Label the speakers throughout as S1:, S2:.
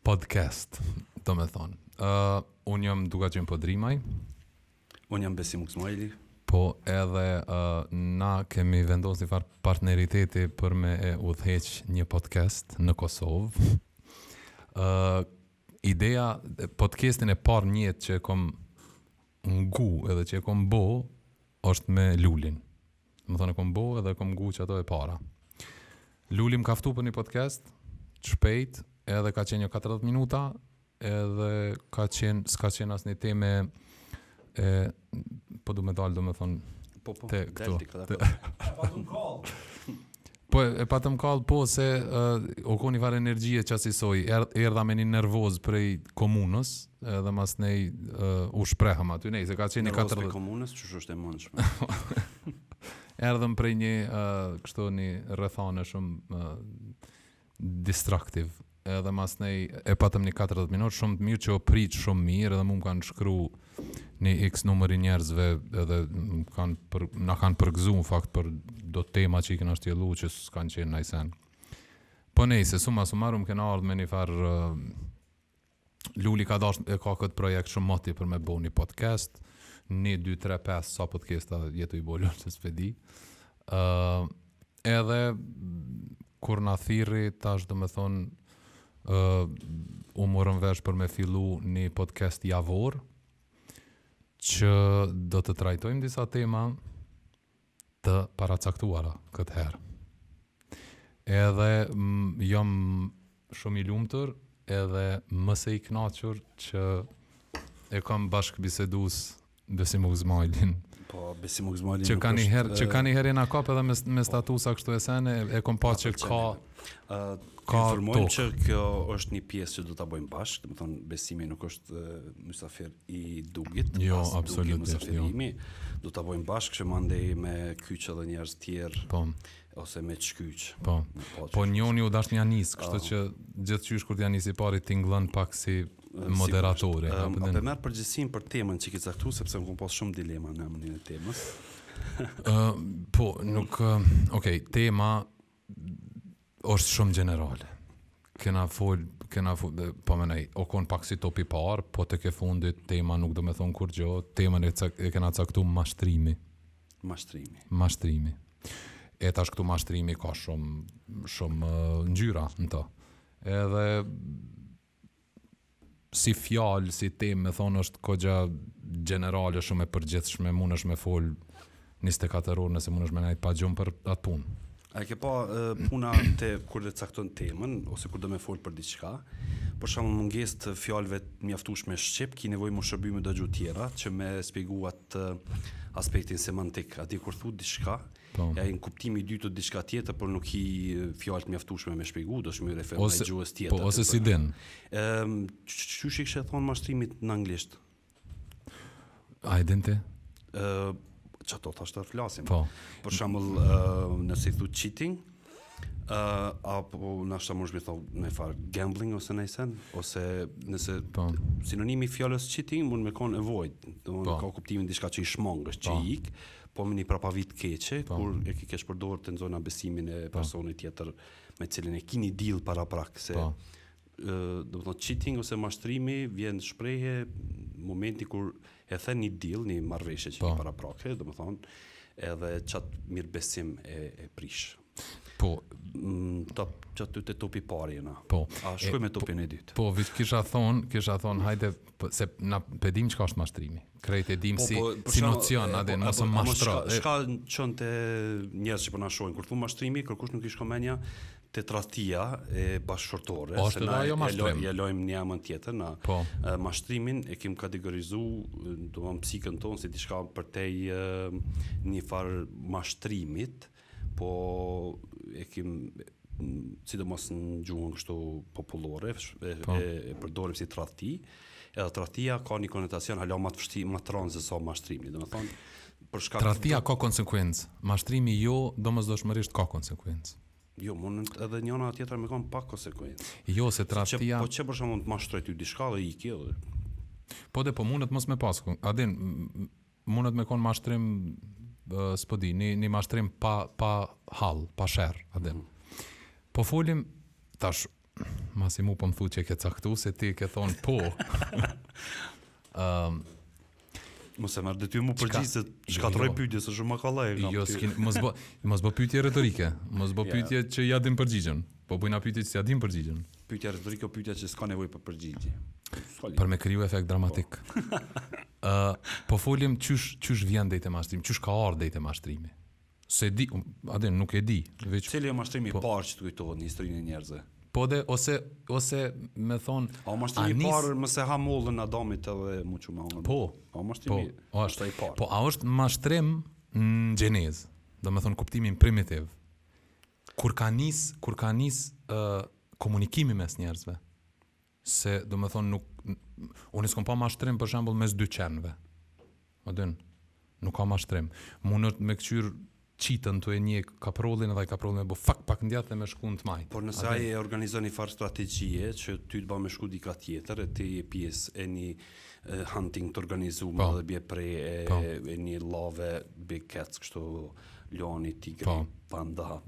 S1: Podcast, domethënë. Uh, unë jam Dukagjin Podrimaj.
S2: Unë jam Besim Ugzmajli.
S1: Po edhe uh, na kemi vendosë një farë partneriteti për me e udhëheq një podcast në Kosovë. Uh, ideja, podcastin e parë njëtë që e kom ngu edhe që e kom bo, është me Lulin. Domethënë kom bo edhe kom ngu që ato e para. Luli më ka ftu për një podcast, të shpejt, edhe ka qenë një 40 minuta, edhe ka qenë, s'ka qenë asnjë temë, e, po du me dalë, domethënë,
S2: po, po,
S1: te këtu. Te...
S2: Po
S1: e patëm kallë po se o kon një farë energjie qasisoj erdha me një nervoz prej komunës edhe masnej u shprehëm aty nejse ka qenë
S2: katër
S1: prej
S2: komunës qysh është e mundshme
S1: erdhëm prej një kështu një rrethane shumë Distraktive. Edhe masnej e patëm një 40 minutë, shumë të mirë që u pritë shumë mirë, edhe mu më kanë shkru një x numër i njerëzve edhe më kanë për, na kanë përgëzu në fakt për do tema që i kena shtjellu që s'kanë qenë najsen. Po nejse suma sumarum kena ardhë me një farë Luli ka dashtë e ka këtë projekt shumë moti për me bo një podcast, një, dy, tre, pesë, sa podcasta je tu i bo Lul se s'pe di. Uh, edhe, kur na thirri, tash domethënë, uh, u murrëm vesh për me fillu një podcast javor, që do të trajtojmë disa tema, të paracaktuara këtë herë. Edhe jam shumë i lumtur edhe më se i kënaqur që e kam bashkëbisedues Besim Ugzmajlin.
S2: Po, Besim Ugzmajlin.
S1: Që kanihere, që kanihere na kap edhe me me statusa kështu e sene, e kam pa që ka
S2: Uh,
S1: t'i
S2: informojmë që kjo është një pjesë që do ta bëjmë bashkë, domethënë Besimi nuk është mysafir i Dugit,
S1: jo,
S2: as absolut, Dugi
S1: mysafir
S2: i imi. Jo. Do ta bëjmë bashkë që mandej me kyç edhe njerëz të tjerë.
S1: Po.
S2: Ose me çkyç.
S1: Po.
S2: Po,
S1: po njoni u dasht me ia nis, kështu
S2: uh,
S1: që gjithqysh kur t'ia nis i pari tingëllon pak si moderator.
S2: Um,
S1: apo
S2: të merr përgjegjësinë për temën që ke caktuar sepse unë kam pas shumë dilema në emnin e temës.
S1: Ë, uh, po, nuk, uh, okay, tema Është shumë gjenerale. Kena fol, kena fol, po menoj, o kon pak si topi i parë, po tek e fundit tema nuk domethënë kurrgjo, temën e, cak, e kena caktu mashtrimi.
S2: Mashtrimi.
S1: Mashtrimi. E tash këtu mashtrimi ka shumë, shumë uh, ngjyra në të. Edhe si fjalë, si temë me thonë, është goxha gjenerale shumë e përgjithshme, munësh me folë 24 orë nëse munësh me nejtë pa gjumë për atë punë.
S2: A ke pa puna te kur e cakton temën, ose kur do me folë për diqka, për shembull mungesë të fjalëve të mjaftushme shqip, ki nevojë m'u shërby me do gjuhë tjera, që me spjegu atë aspektin semantik, aty kur thu diqka,
S1: Po.
S2: E në kuptimin i dytë është diçka tjetër, por nuk ki fjalë të mjaftueshme me shpjegu, do me iu
S1: referu ndaj
S2: gjuhës tjetër.
S1: Po ose si din.
S2: Ëm, qysh i kishe thon mashtrimit në anglisht?
S1: A e din ti?
S2: Ë, qato thash të flasim.
S1: Po.
S2: Për shembull, nëse i thu cheating, Ë uh, apo nashta mun me thonë naj far gambling ose naj sen ose nëse
S1: po
S2: sinonimi i fjalës cheating mund me kon avoid, do të po. ka kuptimin diçka që i shmangësh, që
S1: po.
S2: i ik, po me një prapavijë t'keqe
S1: po.
S2: kur e ke keqpërdor në thonjza besimin e po. personit tjetër me cilin e kini deal paraprak se
S1: po.
S2: Domethënë cheating ose mashtrimi vjen n'shprehje në momentin kur e the një deal, një marrëveshje që
S1: po.
S2: ke paraprake, domethënë edhe qat mirëbesim e, e prish.
S1: Po,
S2: mm, top qat te topi i parë jena.
S1: Po.
S2: A shkoj me topin po, i dytë.
S1: Po, veç kisha thon, kisha thon, hajde po, se na p'e dim çka është mashtrimi. Krejt e dim
S2: po,
S1: si po,
S2: po,
S1: si
S2: nocion,
S1: a
S2: din mos
S1: mashtro.
S2: Çka janë këta njerëz që po na shohin kur thon mashtrimi, kërkush nuk i shkon mendja te tradhtia bashkëshortore
S1: po,
S2: se na e, e, e lojmë n'anën tjetër na
S1: po.
S2: mashtrimin e kemi kategorizuar domethënë n'psikën tonë si diçka përtej një far mashtrimit po e kem sidomos në gjuhën kështu popullore e,
S1: po.
S2: e, e përdorim si tradhti edhe tradhtia ka një konotacion hala më të vështirë më të rëndë se sa mashtrimi domethënë për shkak
S1: tradhtia ka konsekuencë mashtrimi jo domosdoshmërisht ka konsekuencë
S2: Jo, mund edhe njëna e tjetra me kanë pa konsekuencë.
S1: Jo, se tradhtia...
S2: Po që për shembull mund të mashtroj ty diçka dhe i kjo dhe...
S1: Po dhe po mund të mos me pas, a din, mund të me kanë mashtrim, s'po di, një mashtrim pa, pa hall, pa sherr, a din. Mm -hmm. Po folim, tash, masi mu po më thu që e ke caktu, se ti e ke thonë po. um,
S2: Mos e marr detyrë m'u përgjigj se shkatërroj
S1: jo, jo.
S2: pyetje se shumë më kollaj kam.
S1: Jo, s'ki, mos bë, mos bë pyetje retorike, mos bë pyetje që ja din përgjigjen. Po bëjna pyetje që ja dim përgjigjen.
S2: Pyetja retorike o pyetja që s'ka nevojë për përgjigje.
S1: Për me kriju efekt dramatik. Ë, po. uh, po folim qysh qysh vjen deri te mashtrimi, qysh ka ardhur deri te mashtrimi. Se di, atë nuk e di, veç.
S2: Cili është mashtrimi i
S1: po.
S2: parë që të kujtohet në historinë e njerëzve?
S1: Po dhe ose ose me thon
S2: A mashtrimi i parë me ja dha mollën Adamit edhe me e çu me hangër.
S1: Po.
S2: A mashtrimi
S1: po,
S2: është i parë.
S1: Po a është mashtrim në gjenezë? Domethon n'kuptimin primitiv. Kur ka nis, kur ka nis ë uh, komunikimi mes njerëzve. se do me thonë nuk, unë s'kom pa mashtrim për shembull mes dy qenve, a din, nuk ka mashtrim, munesh me këqyr çitën tu e nje kaprollin edhe kaprolli e bo fak pak n'djathtë dhe me shku në të majtë.
S2: Por nëse ai e organizon një farë strategjie që ty të ba me shku dikah tjetër e ti je pjesë e një hunting të organizum
S1: po.
S2: dhe bje prej e,
S1: po.
S2: e një llav big cats kështu luani tigri
S1: po.
S2: panda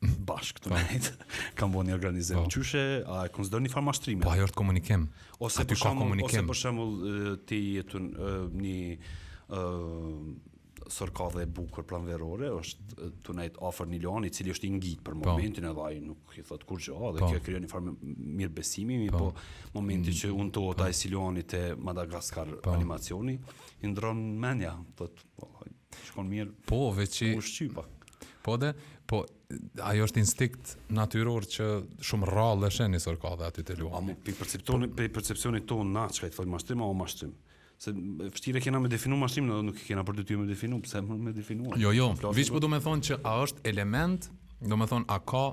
S2: bashkë tu nejt, kam bo një organizim.
S1: Po.
S2: Qyshe, a e konsideron një farë mashtrimi?
S1: Po, ajo është komunikim.
S2: Ose për shemull, ose për shemull, ti je tu një sorkadhe e bukur pranverore, është tu nejt afër një luani, cili është i ngit për
S1: po.
S2: momentin edhe ai nuk i thot kurgjo, dhe
S1: po.
S2: kjo e krijon një farë mirëbesimi, mi
S1: po
S2: momenti që unë të untet si luani të
S1: Madagaskar
S2: animacioni, i ndrron menja, thot, Po, shkon mirë.
S1: Po, veç që...
S2: Po, shqy pak.
S1: Po dhe, po, ajo është instinkt natyror që shumë rrallë e sheh një sorkadhe aty
S2: tu
S1: lu.
S2: Amo, prej perceptionit, prej perceptionit tonë na, çka i thojmë mashtrim, a o mashtrim. Se vështirë kena me definu mashtrim, na nuk kena për detyrë me definu, pse me definu.
S1: Jo, jo, veç po do me thonë që a është element, do me thonë a ka,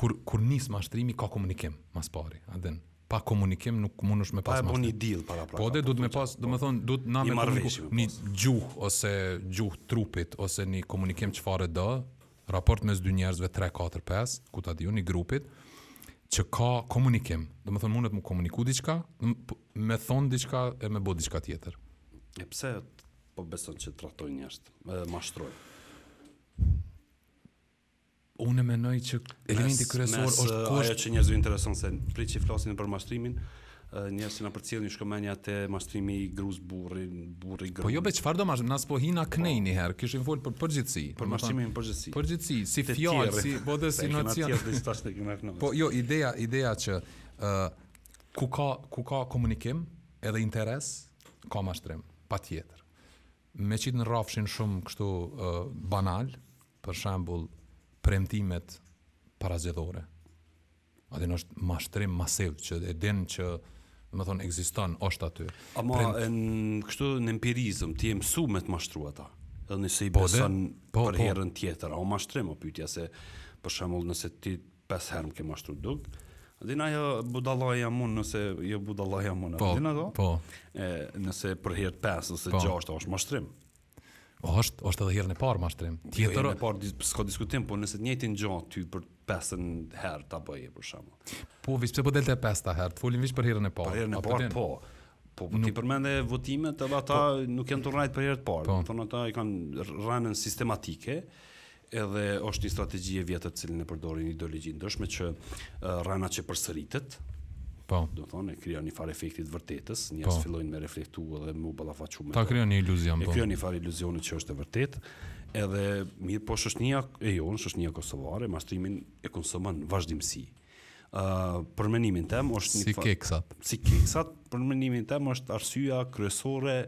S1: kur, kur nis mashtrimi ka komunikim, mas pari, a din. pa komunikim nuk mundesh me pas
S2: mashtrim. Pa
S1: bën
S2: një deal përpara.
S1: Po dhe duhet me pas, domethënë duhet na me komuniku
S2: me
S1: një gjuhë ose gjuhë të trupit ose një komunikim çfarëdo, raport mes dy njerëzve 3 4 5, kuta di unë një grupit që ka komunikim. Domethënë mundet tu komuniku diçka, me thon diçka e me bo diçka tjetër.
S2: E pse po beson që tradhtojnë njerëz, mashtrojnë?
S1: Unë mendoj që elementi kryesor është kusht.
S2: Ajo që njerëzve intereson se prej që flasim për mashtrimin, njerëzit na përcjellin u shkon mendja te mashtrimi i grus burrit, burri grus.
S1: Po jo be çfarëdo mash, na s'po hina knej një herë. Kishim fol për përgjithësi.
S2: Për mashtrimin në përgjithësi.
S1: Përgjithësi, si fjalë, si po dhe si nocion. Po jo, ideja, ideja që ë ku ka ku ka komunikim edhe interes, ka mashtrim, patjetër. Me qit n' rrafshin shumë kështu banal, Për shembull, premtimet parazgjedhore. Ai është mashtrim masiv që e din që do të thonë ekziston, është aty.
S2: Ama
S1: prej...
S2: e kështu në empirizëm, ti je mësu me të mashtru ata. Edhe nëse i
S1: po,
S2: beson
S1: po,
S2: për
S1: po.
S2: herën po. tjetër, a o mashtrim o pytja se për shembull nëse ti pes herë më ke mashtru dikush, Dmth jo budallaj jam unë nëse jo budallaj jam unë.
S1: Po, po.
S2: E, nëse për herë të 5 ose
S1: po.
S2: 6 është mashtrim.
S1: Është, është edhe herën e parë mashtrim.
S2: Jo,
S1: Tjetër, herën
S2: e parë s'ka diskutim, po nëse të njëjtën gjo ty për pestën herë ta bëje për shembull.
S1: Po veç pse po del te e pesta herë, të folim veç për herën e parë.
S2: Për herën e parë po. Po, po ti përmende votimet, edhe ata po, nuk janë tu rrejt për herë të parë.
S1: Po.
S2: Thonë ata i kanë rrënën sistematike. Edhe është një strategji e vjetër të cilën e përdorin ideologji t'ndryshme që rrena që përsëritet,
S1: Po.
S2: Domethonë e krijon një farë efekti të vërtetës,
S1: po.
S2: njerëz fillojnë me reflektu dhe me u ballafaqu me.
S1: Ta krijon një iluzion.
S2: E
S1: po.
S2: krijon një farë iluzioni që është e vërtetë. Edhe mirë po shoqnia e jonë, shoqnia kosovare, mashtrimin e konsumon n'vazhdimsi. Ë uh, për mendimin tim është një
S1: siç
S2: e
S1: ke
S2: cek. Siç e ke cek, për mendimin tim është arsyeja kryesore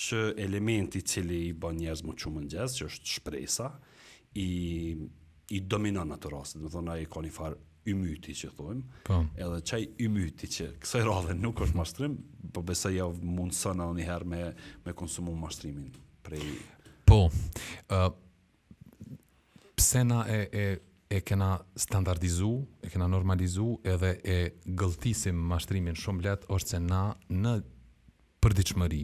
S2: që elementi i cili i ban njerëz m'u çu n'mëngjes, që është shpresa, i i dominon n'atë rast, domethonë ai ka një farë ymyti që thojmë.
S1: Po.
S2: Edhe qaj ymyti që kësaj radhe nuk është mashtrim, po besoj jau mundson edhe një herë me me konsumu mashtrimin prej
S1: Po. Ë uh, Pse na e e e kena standardizu, e kena normalizu edhe e gëlltisim mashtrimin shumë lehtë është se na në përditshmëri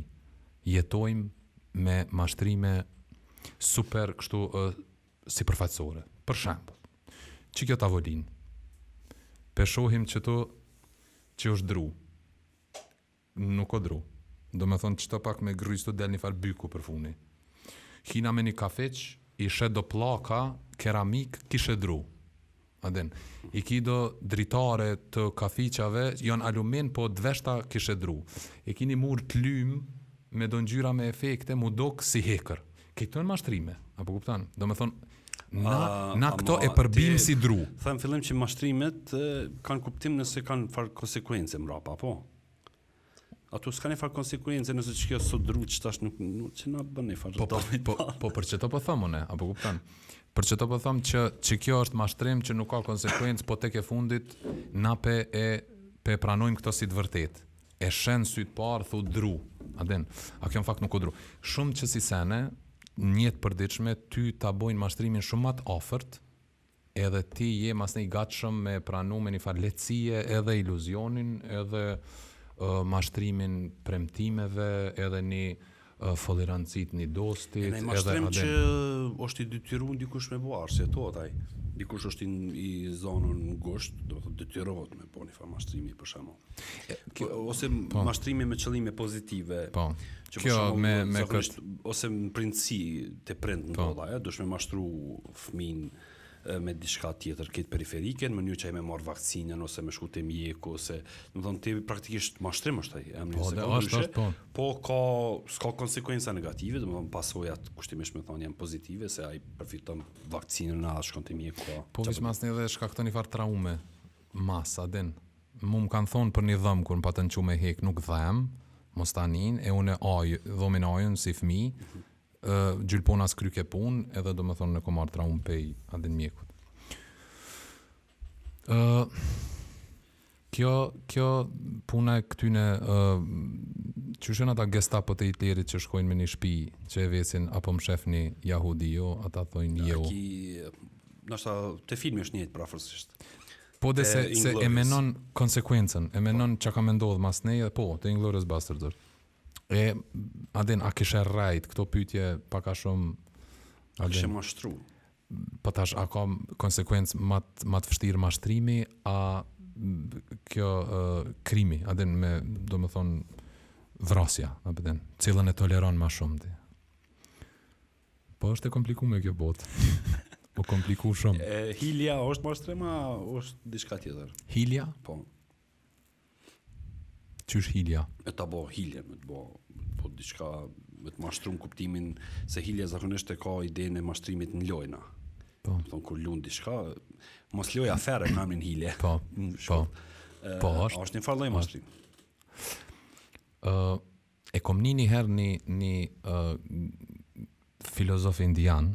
S1: jetojmë me mashtrime super kështu ë sipërfaqësore. Për shembull, qe kjo tavolinë? Pe shohim qetu që është dru. Nuk o dru. Domethënë qetë pak me grry të del nifar byku përfuni. Hina me ni kafiç, i sheh do pllaka keramik kishe dru. A din. I ki do dritare të kafiçave, jon alumin po t'veshta kishe dru. I ki ni mur t'lymë me do ngjyra me efekte mu dok si hekër. Këto janë mashtrime, a po kupton? Domethënë na na këto e përbim si dru.
S2: Them në fillim që mashtrimet kanë kuptim nëse kanë far konsekuencë mbrapa, apo? Ato s'kanë far konsekuencë nëse që kjo s'o dru që tash nuk nuk që na bën far
S1: po, po, po, po për qeto po them unë, a po kupton? Për qeto po them që që kjo është mashtrim që nuk ka konsekuencë, po tek e fundit na pe e pe pranojmë këto si të vërtetë. E sheh n'sy t'parë thu dru. A din, a kjo n'fakt nuk o dru. Shumë qësi sene, n'jetë t'përditshme, ty ta bojnë mashtrimin shumë ma të afërt, edhe ti je masnej i gatshëm me e pranu me një farë lehtësie edhe iluzionin, edhe mashtrimin e premtimeve, edhe një Folirancit ni dostit edhe
S2: a
S1: din.
S2: Naj mashtrim që osht i detyru dikush me bo, arsjetohet ai. Dikush osht i i zonun ngushtë, domethonë detyrohet me bo nifar mashtrimi për shembull. Ose po. mashtrimi me qëllime pozitive.
S1: Po.
S2: Që
S1: Kjo
S2: shembull,
S1: me me
S2: kët... ose në prindësi te prind
S1: po.
S2: ndodha, ja, dush me mashtru fmijën me diçka tjetër këtë periferike, në mënyrë që ai me marrë vakcinën ose me shku te mjeku ose, domethonë ti praktikisht mashtrim është ai, emri
S1: po,
S2: s'e ka ndryshe,
S1: po.
S2: po ka s'ka konsekuenca negative, domethonë pasojat kushtimisht me thonë janë pozitive se ai përfiton vakcinën na shkon te mjeku.
S1: Po,
S2: po
S1: veç masni edhe shkakton një farë traume ma, a din. Mu më kanë thonë për një dhomb kur më patën çu me e hek, nuk dhem, mos tanin, e unë ajë, dhomin ajën si fëmijë. Mhm. Ë gjilpona sky ke pun edhe domethën në komar traum pej a din mjekut ë kjo kjo puna e këtyne ë qysh janë ata gestapot e Hitlerit që shkojnë me një shpi që e vesin a po mshefni jahudi jo ata thojnë jo
S2: ki ndoshta te filmi është njëjtë prafërsisht
S1: Po dhe se, se e menon konsekuencën, e menon që ka me ndodhë mas neje, po, te Inglourious Basterds. E, a din, a kishe rrejt këto pytje pak a shumë...
S2: A
S1: kishe
S2: mashtru.
S1: Po tash, a ka konsekuencë ma të vështirë mashtrimi, a kjo uh, krimi, a din, me, domethonë, vrasja, a din, cilën e toleron ma shumë ti? Po është e komplikume kjo botë. Po komplikum shumë.
S2: E, hilja është mashtrim a, është diçka tjetër.
S1: Hilja?
S2: Po.
S1: Qysh hilja?
S2: Me ta bo hilje, me të bo, me të bo diçka, me të mashtru në kuptimin se hilja zakonisht e ka idenë e mashtrimit në lojna.
S1: Po.
S2: Thon kur lund diçka, mos luj fer me emrin hilje.
S1: Po. Po. Po, është.
S2: Është një farë lloj mashtrimi.
S1: Ë e kom një herë një një uh, filozof indian,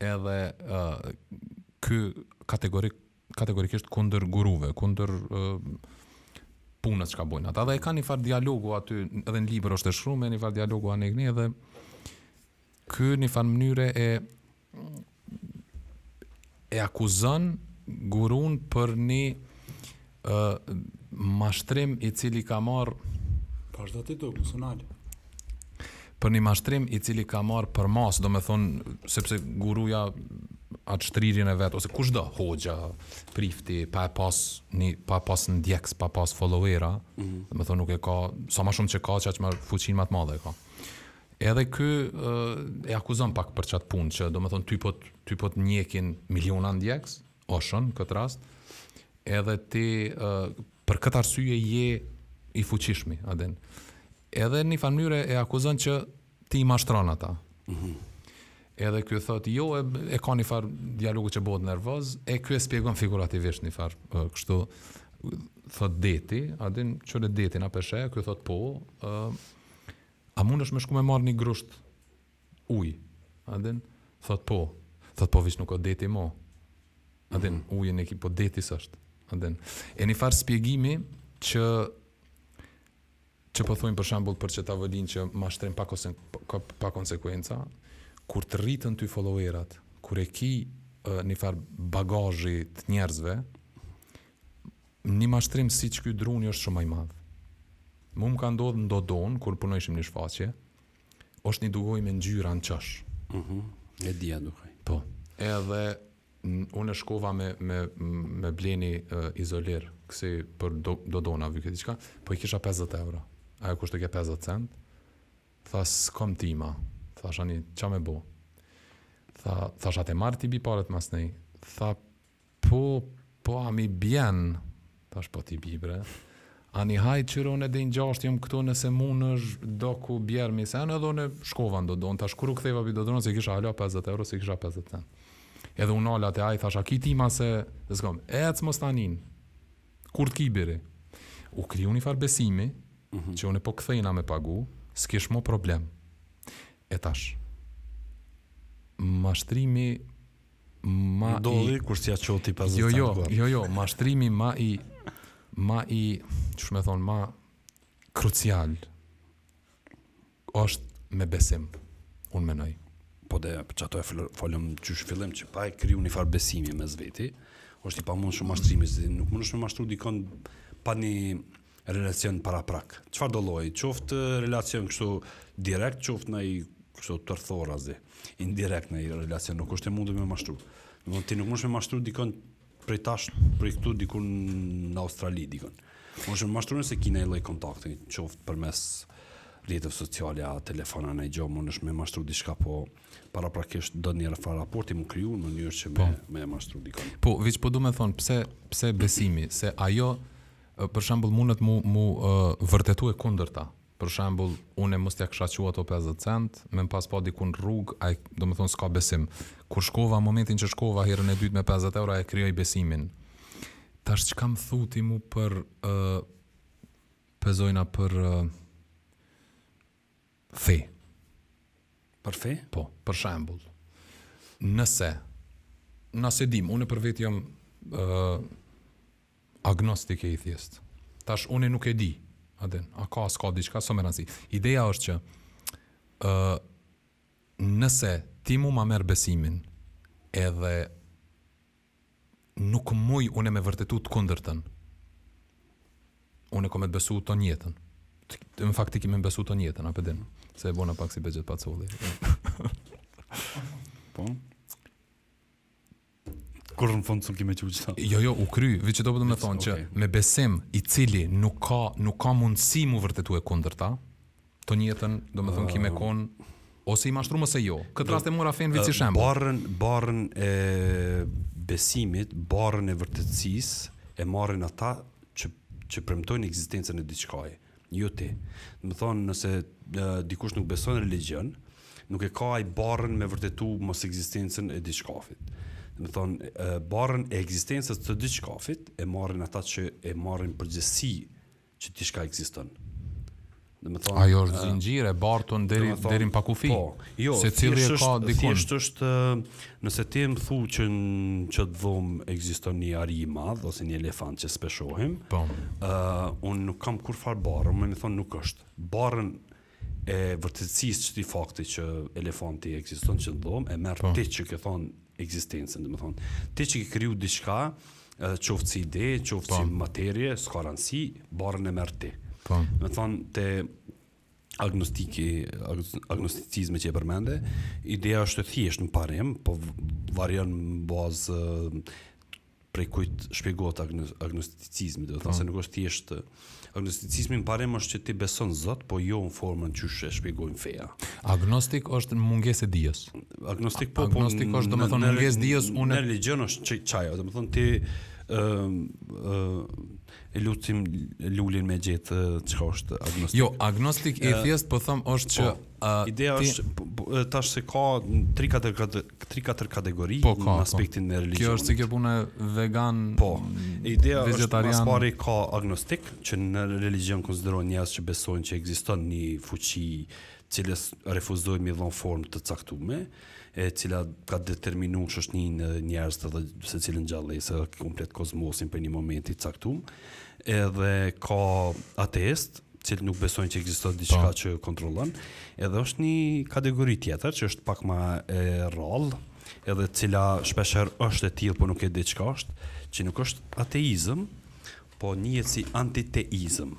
S1: edhe ky kategorik kategorikisht kundër guruve, kundër punës çka bojnë ata. Dhe e ka një farë dialogu aty, edhe në libër është e shkrume një farë dialogu anekni, edhe ky një farë mënyre e e akuzon gurun për një Ë mashtrim i cili ka marrë
S3: Vazhdo ti Dogu, s'u nal.
S1: Për një mashtrim i cili ka marrë përmasa, do me thonë, sepse guruja atë shtrirjen e vetë, ose kush do, hoxha, prifti, pa e pas, një, pa i pas ndjekës, pa pas followera, mm -hmm. do me thonë nuk e ka, sa ma shumë që ka, qaq ma fuqin ma të madhe e ka. Edhe ky e akuzon pak për qat punë që domethonë ty po ty po të ndjekin miliona ndjekës, Oshën në këtë rast, edhe ti për këtë arsye je i fuqishmi, a din. Edhe një far mënyre e akuzon që ti i mashtron ata. Mm -hmm. Edhe ky thot, jo, e, e ka një farë dialogu që bëhet nervoz, e ky e spjegon figurativisht një farë, kështu, thot deti, a din, qële deti na peshe, ky thot po, uh, a mundesh me shku me marrë një grusht Ujë. A din? Thotë po. Thotë po veç nuk o deti mo. A din? Mhm. Ujin e ki po deti s'është. A din? E një farë spjegimi që po thojmë për shembull për qët tavolinë që mashtrim pa kosen, pa, pa konsekuenca, kur të rritën ty followerat, kur e ki uh, një farë bagazhi të njerëzve, një mashtrim siç ky druni është shumë ma i madh. Mu më ka ndodhë në Dodonë, kur punojshim një shfaqje, Osht një dugoj me ngjyra në qosh.
S2: Aha, e di a dukaj.
S1: Po. Edhe unë shkova me me me bleni uh, izolir, kësi për do, dodona vyke diçka, po i kisha 50 euro. Ajo kushte ke 50 cent. Tha s'kam t'ima. Thash ani qa me bo. Tha thash a t'e marr, t'i bi paret masnej. Tha Po, po a m'i bjen? Thash po t'i bi bre. Ani haj qyrone dhe ngjashtë jam këtu nëse mundesh dikur bjermi sen edhe unë shkova në Dodon. Tash kur u ktheva për Dodon se kisha hala 50 euro se kisha 50 cent. Edhe unë hala te aj thash a ki t'ima se s'kom. E ec mos t'nin. Kur të ki bjeri. U kriju një farë besimi mm -hmm. që unë po kthejna me pagu s'kish mo problem. E tash mashtrimi ma i, ndodhi
S2: kur s'ja çoti pas
S1: jo, jo, jo, jo, mashtrimi ma i ma i qysh me thonë ma krucial është me besim unë menoj
S2: po dhe qato e folëm qysh n'fillim që pa e kriju një farë besimi mes veti është i pamundshëm mashtrimi nuk mundesh me mashtru dikon pa një relacion paraprak, çfarë do lloji, qoftë relacion kështu direkt, qoftë naj kështu tërthorazi, indirekt naj relacion, nuk është e mundur me mashtru. Në mund ti nuk mundsh me mashtru dikon prej tash, prej këtu dikun në Australi dikon. Mundsh me mashtru nëse kina naj lloj kontakti, qoftë përmes rrjeteve sociale, a telefona, naj gjo, mundesh me mashtru diçka po paraprakisht do një farë raporti me kriju njëherë që me, po. me mashtru dikon.
S1: Po, veç po du me thonë, pse, pse besimi, se ajo, Për shembull mundet mu mu vërtetu e kundërta. Për shembull, unë mos t'ia kisha çu ato pesëdhjetë cent, me më pas pa diku në rrugë, ai domethënë s'ka besim. Kur shkova, momentin që shkova herën e dytë me pesëdhjetë euro, ai e krijoi besimin. Tash çka më thu ti mu po e zojna për Fe.
S2: Për fe?
S1: Po, për shembull. Nëse nëse dim, unë për vete jam ë uh, agnostik ateist. Tash unë nuk e di. A din, a ka a s'ka diçka s'o me rëndësi. Ideja është që ë uh, nëse ti mu ma merr besimin edhe Nuk muj une me vërtetu t'kundërtën. Une kom me t'besu tonë jetën. Në fakt ti ki me besu tonë jetën, a pe din. Se e bona pak si Bexhet Pacolli.
S2: Po. Kur në fund s'u kime që qëta.
S1: Jo, jo, u kry, veç du me thonë që një besim i cili nuk ka, nuk ka mundësi mu vërtetu e kundërta, Të njëjtën, domethënë ki me kon ose i mashtruar ose jo. Këtë rast e mora Fenvit si shembull.
S2: Barrën, barrën e besimit, barrën e vërtetësisë e marrin ata që që premtojnë ekzistencën e diçkaje, jo ti. Domethënë, nëse e, dikush nuk beson religjion, nuk e ka ai barrën me vërtetu mosekzistencën e diçkafit. Domethënë, e, barrën e ekzistencës të diçkafit e marrin ata që e marrin përgjegjësi që diçka ekziston. Domethënë
S1: ajo është zinxhir e bartun deri deri në pakufi.
S2: Po, jo,
S1: secili e ka dikun.
S2: Thjesht është nëse ti më thu që në qat dhomë ekziston një ari i madh ose një elefant që s'po e shohim.
S1: Po.
S2: Ë uh, unë nuk kam kurrfarë barrë, me me thon nuk është. Barrën e vërtetësisë t'qatij fakti që elefanti ekziston n'qat dhomë, e merr
S1: po.
S2: ti që e thon ekzistencën, domethënë, ti që ke kriju diçka, qoftë si ide, qoftë si po. materie, s'ka rëndësi, barrën e merr ti.
S1: Po.
S2: Domethënë, te agnostiki, agnosticizmi që e përmende, ideja është e thjeshtë në parim, po varion në bazë prej kujt shpjegohet agno, agnosticizmi, domethënë po. se nuk është thjesht agnosticizmi në parim është që ti beson Zot, po jo në formën që e shpjegon feja.
S1: Agnostik është mungesë e dijes.
S2: Agnostik po, po
S1: agnostik
S2: po,
S1: është domethënë mungesë dijes unë.
S2: Në religjion është qajo, domethënë ti ë ë E lutim Lulin me gjet çka është agnostik.
S1: Jo, agnostik i thjesht po them është që
S2: po,
S1: a,
S2: ideja
S1: ti...
S2: është po, po, tash se ka 3-4 3-4 kategori
S1: po, ka,
S2: në
S1: po.
S2: aspektin po. e
S1: religjionit.
S2: Kjo
S1: është si kjo puna vegan.
S2: Po. Ideja është së pari ka agnostik që në religjion konsiderohen njerëz që besojnë që ekziston një fuqi të cilës refuzojnë me i dhon formë të caktume. e cila ka determinu shoshnin edhe njerëzit edhe secilën gjallesë edhe komplet kozmosin për një moment t'caktum edhe ka ateistë të cilët nuk besojnë që ekziston diçka
S1: po.
S2: që kontrollon edhe është një kategori tjetër që është pak ma e rrall edhe e cila shpeshherë është e tillë po nuk e di çka është që nuk është ateizëm po njihet si antiteizëm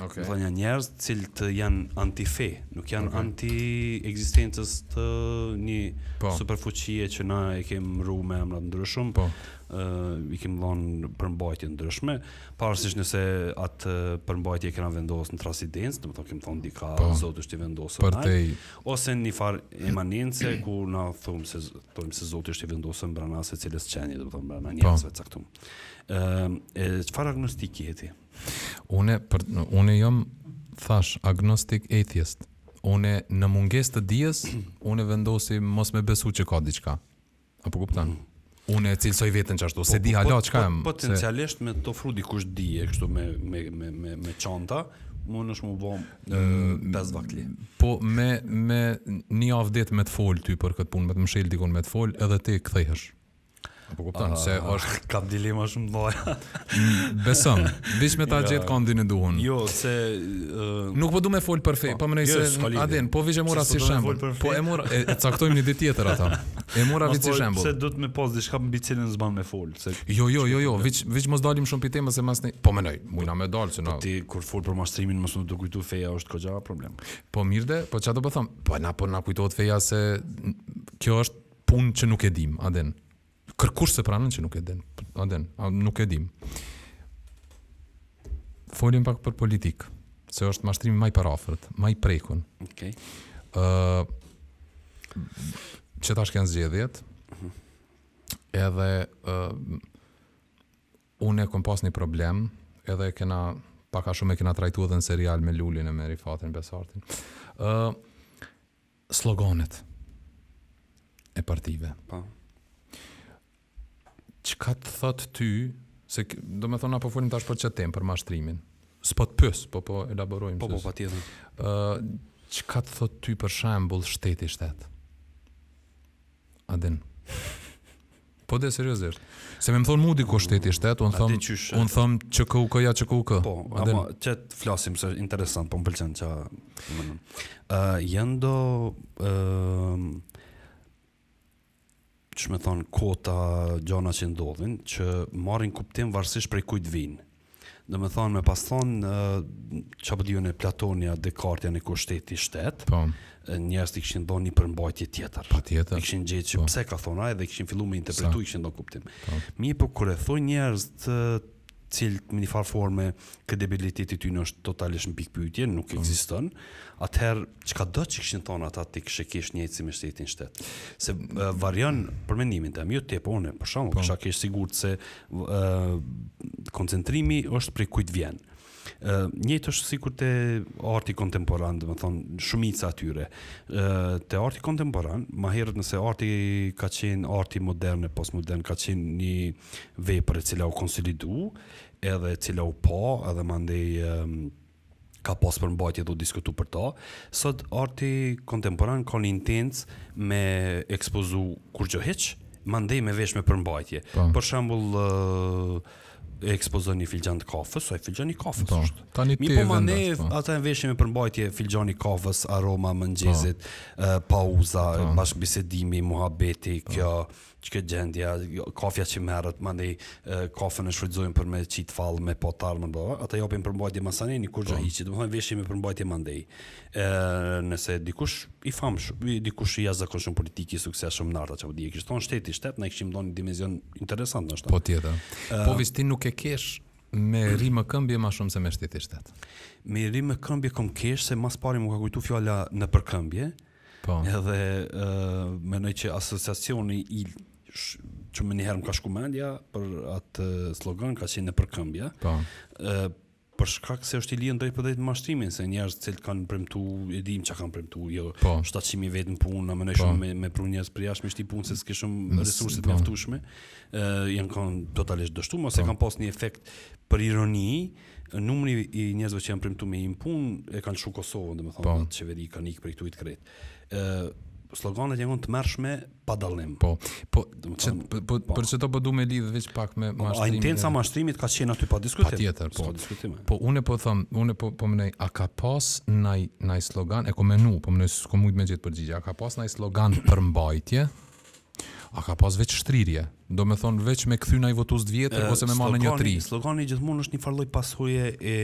S2: Ok. Domethënë janë njerëz të cilët janë antife, nuk janë
S1: okay.
S2: anti ekzistencës të një
S1: po.
S2: superfuqie që na e kemi thirr me emra të ndryshëm.
S1: Po.
S2: ë uh, i kemi dhënë përmbajtje të ndryshme, pavarësisht nëse atë përmbajtje e kanë vendosur në transcendencë, domethënë kemi thonë diku
S1: po.
S2: zot është i vendosur
S1: përtej
S2: ose në një far emanence ku na thon se thonë se zoti është i vendosur mbrana secilës qenie, domethënë mbrana po. njerëzve t'caktum. ë uh, çfarë agnostike je ti?
S1: Unë për unë jam thash agnostic atheist. Unë në mungesë të dijes, unë vendosi mos me besu që ka diçka. A po kupton? Mm. Unë e cilësoj veten qashtu, po, se di hala çka po, jam. Po,
S2: potencialisht se... me të ofru dikush ku ta di kështu me me me me me çanta, mundesh me u bo, me pas, mm, vaki.
S1: Po me me ni javë ditë me të fol ty për këtë punë, me të mshel dikun me të fol, edhe ti kthehesh. Po kupton se ah. është
S2: ka dilema shumë të mëdha.
S1: Mm, beson, veç me ta gjet kondin e duhun.
S2: Jo, se
S1: nuk po du me fol për fe, po, po më
S2: jo,
S1: se
S2: a
S1: din, po veç e mora si shembull. Po e mora, e caktojmë një ditë tjetër atë. E mora veç si
S2: po,
S1: shembull.
S2: Se do me pas diçka mbi të cilën s'ban me fol, se
S1: Jo, jo, jo, jo, veç veç mos dalim shumë pi temës se masnej. Po më nej, mujna me dal se po na.
S2: Po ti kur fol për mashtrimin mos me t'u kujtu feja është goxha problem.
S1: Po mirë, po çfarë do të them? Po na po na kujtohet feja se kjo është Punë që nuk e dimë, a din. Kërkush s'e pranon që nuk e din, a din, a nuk e dimë. Folim pak për politikë, se është mashtrimi ma i përafërt, ma i prekun.
S2: Okay.
S1: Uh, që tash ken zgjedhjet, mhm. edhe uh, unë e kom pas një problem, edhe kena, pak a shumë e kena trajtu edhe në serial me Lullin e me Rifatin, Besartin. Uh, Sloganet e partive.
S2: Po.
S1: Çka të thot ty, se domethonë na po folim tash për qët temë, për mashtrimin. S'po të pys, po po elaborojmë.
S2: Po, po, patjetër.
S1: Çka të thot ty për shembul shteti shtet? A din. Po de seriozisht. Se me m'thon mu dikush shteti shtet, un thom un thom QKUK-ja QKUK.
S2: Po, ama qe të flasim se interesant, po më pëlqen që. Ë janë do ë qysh me thon, ka do gjana që ndodhin, që marrin kuptim varësisht prej kujt vijnë. Domethonë, me pas thonë, çka po di unë, Platoni a Dekarti a nëkush shteti shtet,
S1: po.
S2: njerëzit i kishin dhon një përmbajtje tjetër.
S1: Patjetër.
S2: I kishin gjet që
S1: po.
S2: pse ka thonë ai edhe kishin fillu me interpretu, i kishin dhon kuptim.
S1: Po.
S2: Mirëpo kur e thojnë njerëz të cilët me një farë forme kredibiliteti i tyne është totalisht në pikëpytje, nuk
S1: po.
S2: ekziston, atëherë Çkado që kishin thonë ata t'kish kesh njëjtë si me shtetin shtet? Se uh, varion, për mendimin tem, jo të po, patjetër,
S1: po.
S2: kish kesh sikur te, se uh, koncentrimi është prej kujt vjen. Uh, njëtë është sikur te arti kontemporan, domethonë, shumica e tyre. Uh, te arti kontemporan, ma herët nëse arti ka qenë arti modern e postmodern, ka qenë një vepër e cila u konsolidu, edhe e cila u pa, edhe mandej... Uh, ka pas përmbajtje dhe u diskutu për ta, sot arti kontemporan ka një intencë me ekspozu kurgjo hiç, mandej me e vesh me përmbajtje.
S1: Po.
S2: Për shembull, ë, e ekspozon një filxhan të kafës, ai filxhan i kafës
S1: Po.
S2: është.
S1: Tani ti
S2: po
S1: mandej, po.
S2: ata e veshin me përmbajtje filxhani i kafës, aroma, mëngjesi, ë, pauza,
S1: Po.
S2: bashkëbisedimi, muhabeti, kjo, Ç'ke gjendja, jo, kafja që merret, mandej kafën e shfrytëzojnë për me qit fall me pa të ardhmen, po. Ata japin përmbajtje masanej një
S1: kurgjo
S2: po. hiçi, domethënë veshin me përmbajtje mandej. Ë nëse dikush i famshëm, dikush i jashtëzakonshëm politik i suksesshëm n'art, ça po di, e kish thon shtetin shtet, ne i kishim dhënë një dimension interesant ndoshta.
S1: Po tjetër. Uh, po veç ti nuk e kesh me rimëkëmbje më shumë se me shteti shtet.
S2: Me rimëkëmbje kom kesh se mas pari më ka kujtu fjala nëpërkëmbje.
S1: Po.
S2: Edhe ë mendoj që asociacioni që menjëherë më ka shku mendja prej atë slogan ka qenë nëpërkëmbja.
S1: Po.
S2: Ë për shkak se është i lidhur drejtpërdrejt me mashtrimin, se njerëz të cilët kanë premtu, e dim çka kanë premtu, jo
S1: po.
S2: 700 mijë vetë në punë, menojshe
S1: po.
S2: me me pru njerëz prej jashtë, shti n'punë se s'ke shumë resurse të
S1: po.
S2: mjaftueshme. Ë janë kanë totalisht dështuar, ose
S1: po.
S2: kanë pas një efekt për ironi, Numri i njerëzve që janë premtuar me hi n'punë e kanë lshu Kosovën, domethënë
S1: po.
S2: n'atë qeveri kanë ikë prej këtuhit krejt. Ë sloganet janë t'tmerrshme pa dallim.
S1: Po, po, që, po, po,
S2: po,
S1: për qeto po du me lidhë veç pak me
S2: po,
S1: mashtrimin.
S2: A intenca
S1: e
S2: mashtrimit ka qenë aty pa diskutim?
S1: Pa tjetër,
S2: po. Diskutim,
S1: po, une po them, une po, po menoj, a ka pas naj, naj slogan, e ko menu, po menoj, s'ko mujtë me gjet përgjigje, a ka pas naj slogan përmbajtje, A ka pas veç shtrirje? Domethonë veç me kthy naj votues të vjetër, ose me marrë një t'ri?
S2: Slogani gjithmonë është një farë lloj pasoje e,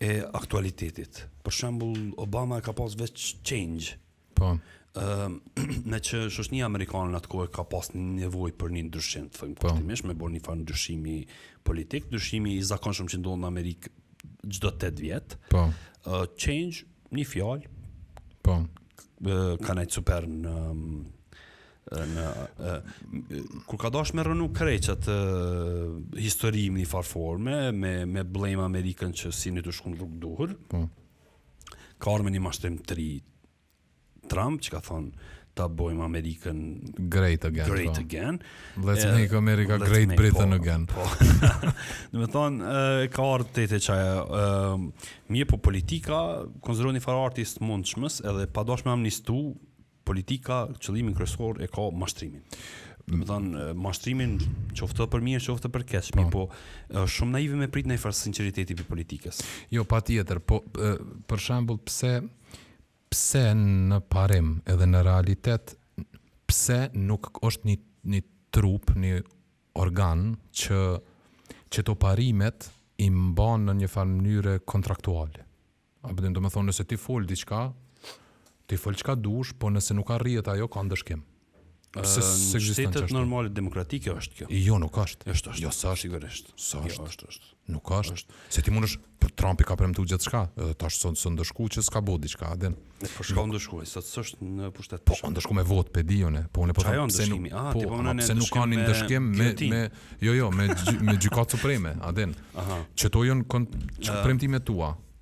S2: e aktualitetit. Për shembull, Obama e ka pas veç change.
S1: Po.
S2: Uh, meqë shoqnia amerikane në atë kohë ka pas një nevojë për një ndryshim, të themi
S1: po.
S2: kushtimisht, me bërë një farë ndryshimi politik, ndryshimi i zakonshëm që ndodh në Amerikë çdo 8 vjetë.
S1: Po.
S2: Uh, change, një fjalë.
S1: Po.
S2: Ka nejtë super në në kur ka dashur me rrënu krejt qat histori n'njëfarë forme me me blame Amerikën që s'është tu shku n'rrugë t'duhur.
S1: Po.
S2: Ka ardh me një mashtrim të ri Trump që ka thonë ta bëjmë Amerikën
S1: great again.
S2: Great
S1: po.
S2: again.
S1: Let's
S2: e,
S1: make America
S2: let's
S1: great
S2: make,
S1: Britain
S2: po,
S1: again.
S2: Po. Do të thon e ka ardhur te te qajo. Ëm mirëpo politika konsiderohet një farë arti i së mundshmes edhe pa dashme amnistu politika qëllimin kryesor e ka mashtrimin. Do të thon mashtrimin qoftë për mirë qoftë për keq,
S1: po.
S2: po është shumë naive me prit njëfarë sinqeriteti prej politikës.
S1: Jo patjetër, po për shembull pse Pse në parim edhe në realitet pse nuk është një një trup, një organ që qeto parimet i mban në një farë mënyre kontraktuale. A kupton? Domethënë nëse ti fol diçka, ti fol çka dush, po nëse nuk arrihet ajo ka ndëshkim. Pse s'ekziston?
S2: Ë,
S1: n'shtetet
S2: normale demokratike është kjo.
S1: Jo, nuk është.
S2: Është, është.
S1: Jo, s'është.
S2: Sigurisht.
S1: S'është.
S2: Jo,
S1: është,
S2: është.
S1: Nuk është. Është. Se ti mundesh për Trumpi ka premtu gjithçka, edhe tash s'o s'o ndëshku që s'ka bo diçka, a din.
S2: E po, o kon ndëshku, sot s'është në pushtet.
S1: Po,
S2: o
S1: ndëshku me votë, pe di unë. Po unë po
S2: qa thom
S1: jo pse nuk
S2: ndëshkimi? Ah,
S1: po,
S2: ti po
S1: ama
S2: menon e
S1: pse nuk ndëshkim kanë
S2: një me
S1: ndëshkim me
S2: giljotinë.
S1: me jo jo me gjy- me gjykatë supreme, a din.
S2: Aha.
S1: Që to janë kon- që premtimet tua.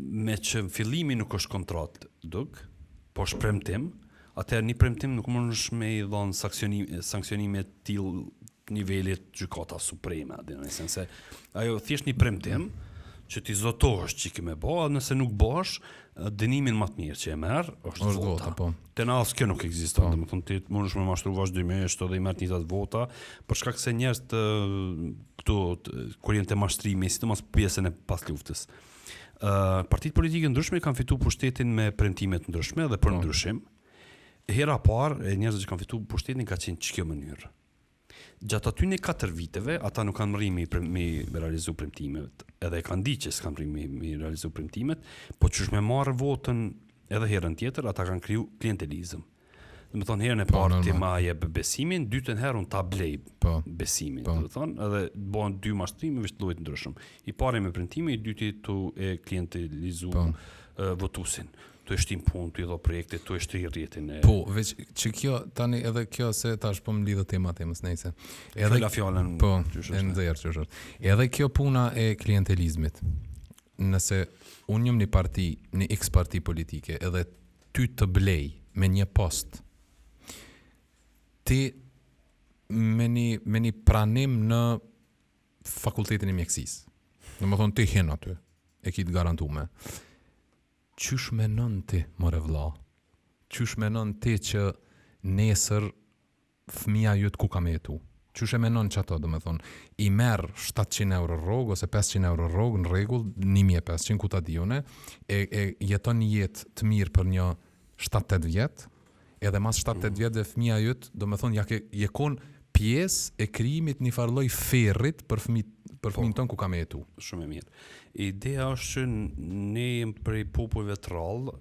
S2: prej fillimi nuk është kontratë, nuk, po është premtim atëherë një premtim nuk mundesh me i dhonë sanksionime, sanksionime t'nivelit gjykata supreme domethënë se ajo thjesht një premtim që ti zotohesh që ki me bo, a nëse nuk e bon, dënimin më të mirë që e merr, është,
S1: është
S2: vota.
S1: vota po.
S2: Te na as kjo nuk ekziston, po. domethënë ti mundesh me mashtru vazhdimisht dhe i merr t'njëjtat vota, për shkak se njerëzit këtu, kurrë s'janë... mashtrimi, sidomos pjesën e pas luftës. Partitë politike t'ndryshme kanë fitu pushtetin me premtime t'ndryshme dhe për
S1: po.
S2: ndryshim. Hera parë, e njerëzve që kanë fitu pushtetin ka qenë qikjo mënyrë. Gjatë atyne katër viteve, ata nuk kanë mrri me i realizu premtimet, edhe e kanë di që s'kanë mrri me i realizu premtimet, po qysh me marrë votën edhe herën tjetër, ata kanë kriju klientelizëm. Domethonë herën e
S1: po,
S2: parë ti ma jep besimin, dytën herë un ta blej
S1: po,
S2: besimin.
S1: Po.
S2: Domethonë edhe bohen dy mashtrime me lloj të ndryshëm. I pari me premtime, i dyti tu e klientelizu
S1: po.
S2: votuesin. Tu e shti n'punë, tu i dhonë projekte, tu e shtri rrjetin e.
S1: Po, veç që kjo tani edhe kjo se tash po më lidhet tema të mos nejse.
S2: Edhe
S1: ta
S2: la fjalën
S1: po, e ndjer që është. Edhe kjo puna e klientelizmit. Nëse unë jam në parti, në X parti politike, edhe ty të blej me një post ti me një me një pranim në fakultetin e mjekësisë. Domethënë ti hin aty. E ki t'garantume. Qysh menon ti, more vlla. Qysh menon ti që nesër fëmija jot ku ka me jetu? Qysh e menon qato domethon i merr shtatëqind euro rrogë ose pesëqind euro rrogë n'rregull një mijë e pesëqind ku ta di une e e jeton një jetë të mirë për një shtatë tetë vjet edhe mas shtatë tetë vjetëve fëmija jot domethon ia ke, je kon pjesë e krijimit t'njëfarë lloj ferrit për fëmijë për fëmijën tënd ku ka me jetu.
S2: Shumë e mirë. Ideja është që ne jemi prej popujve të rrallë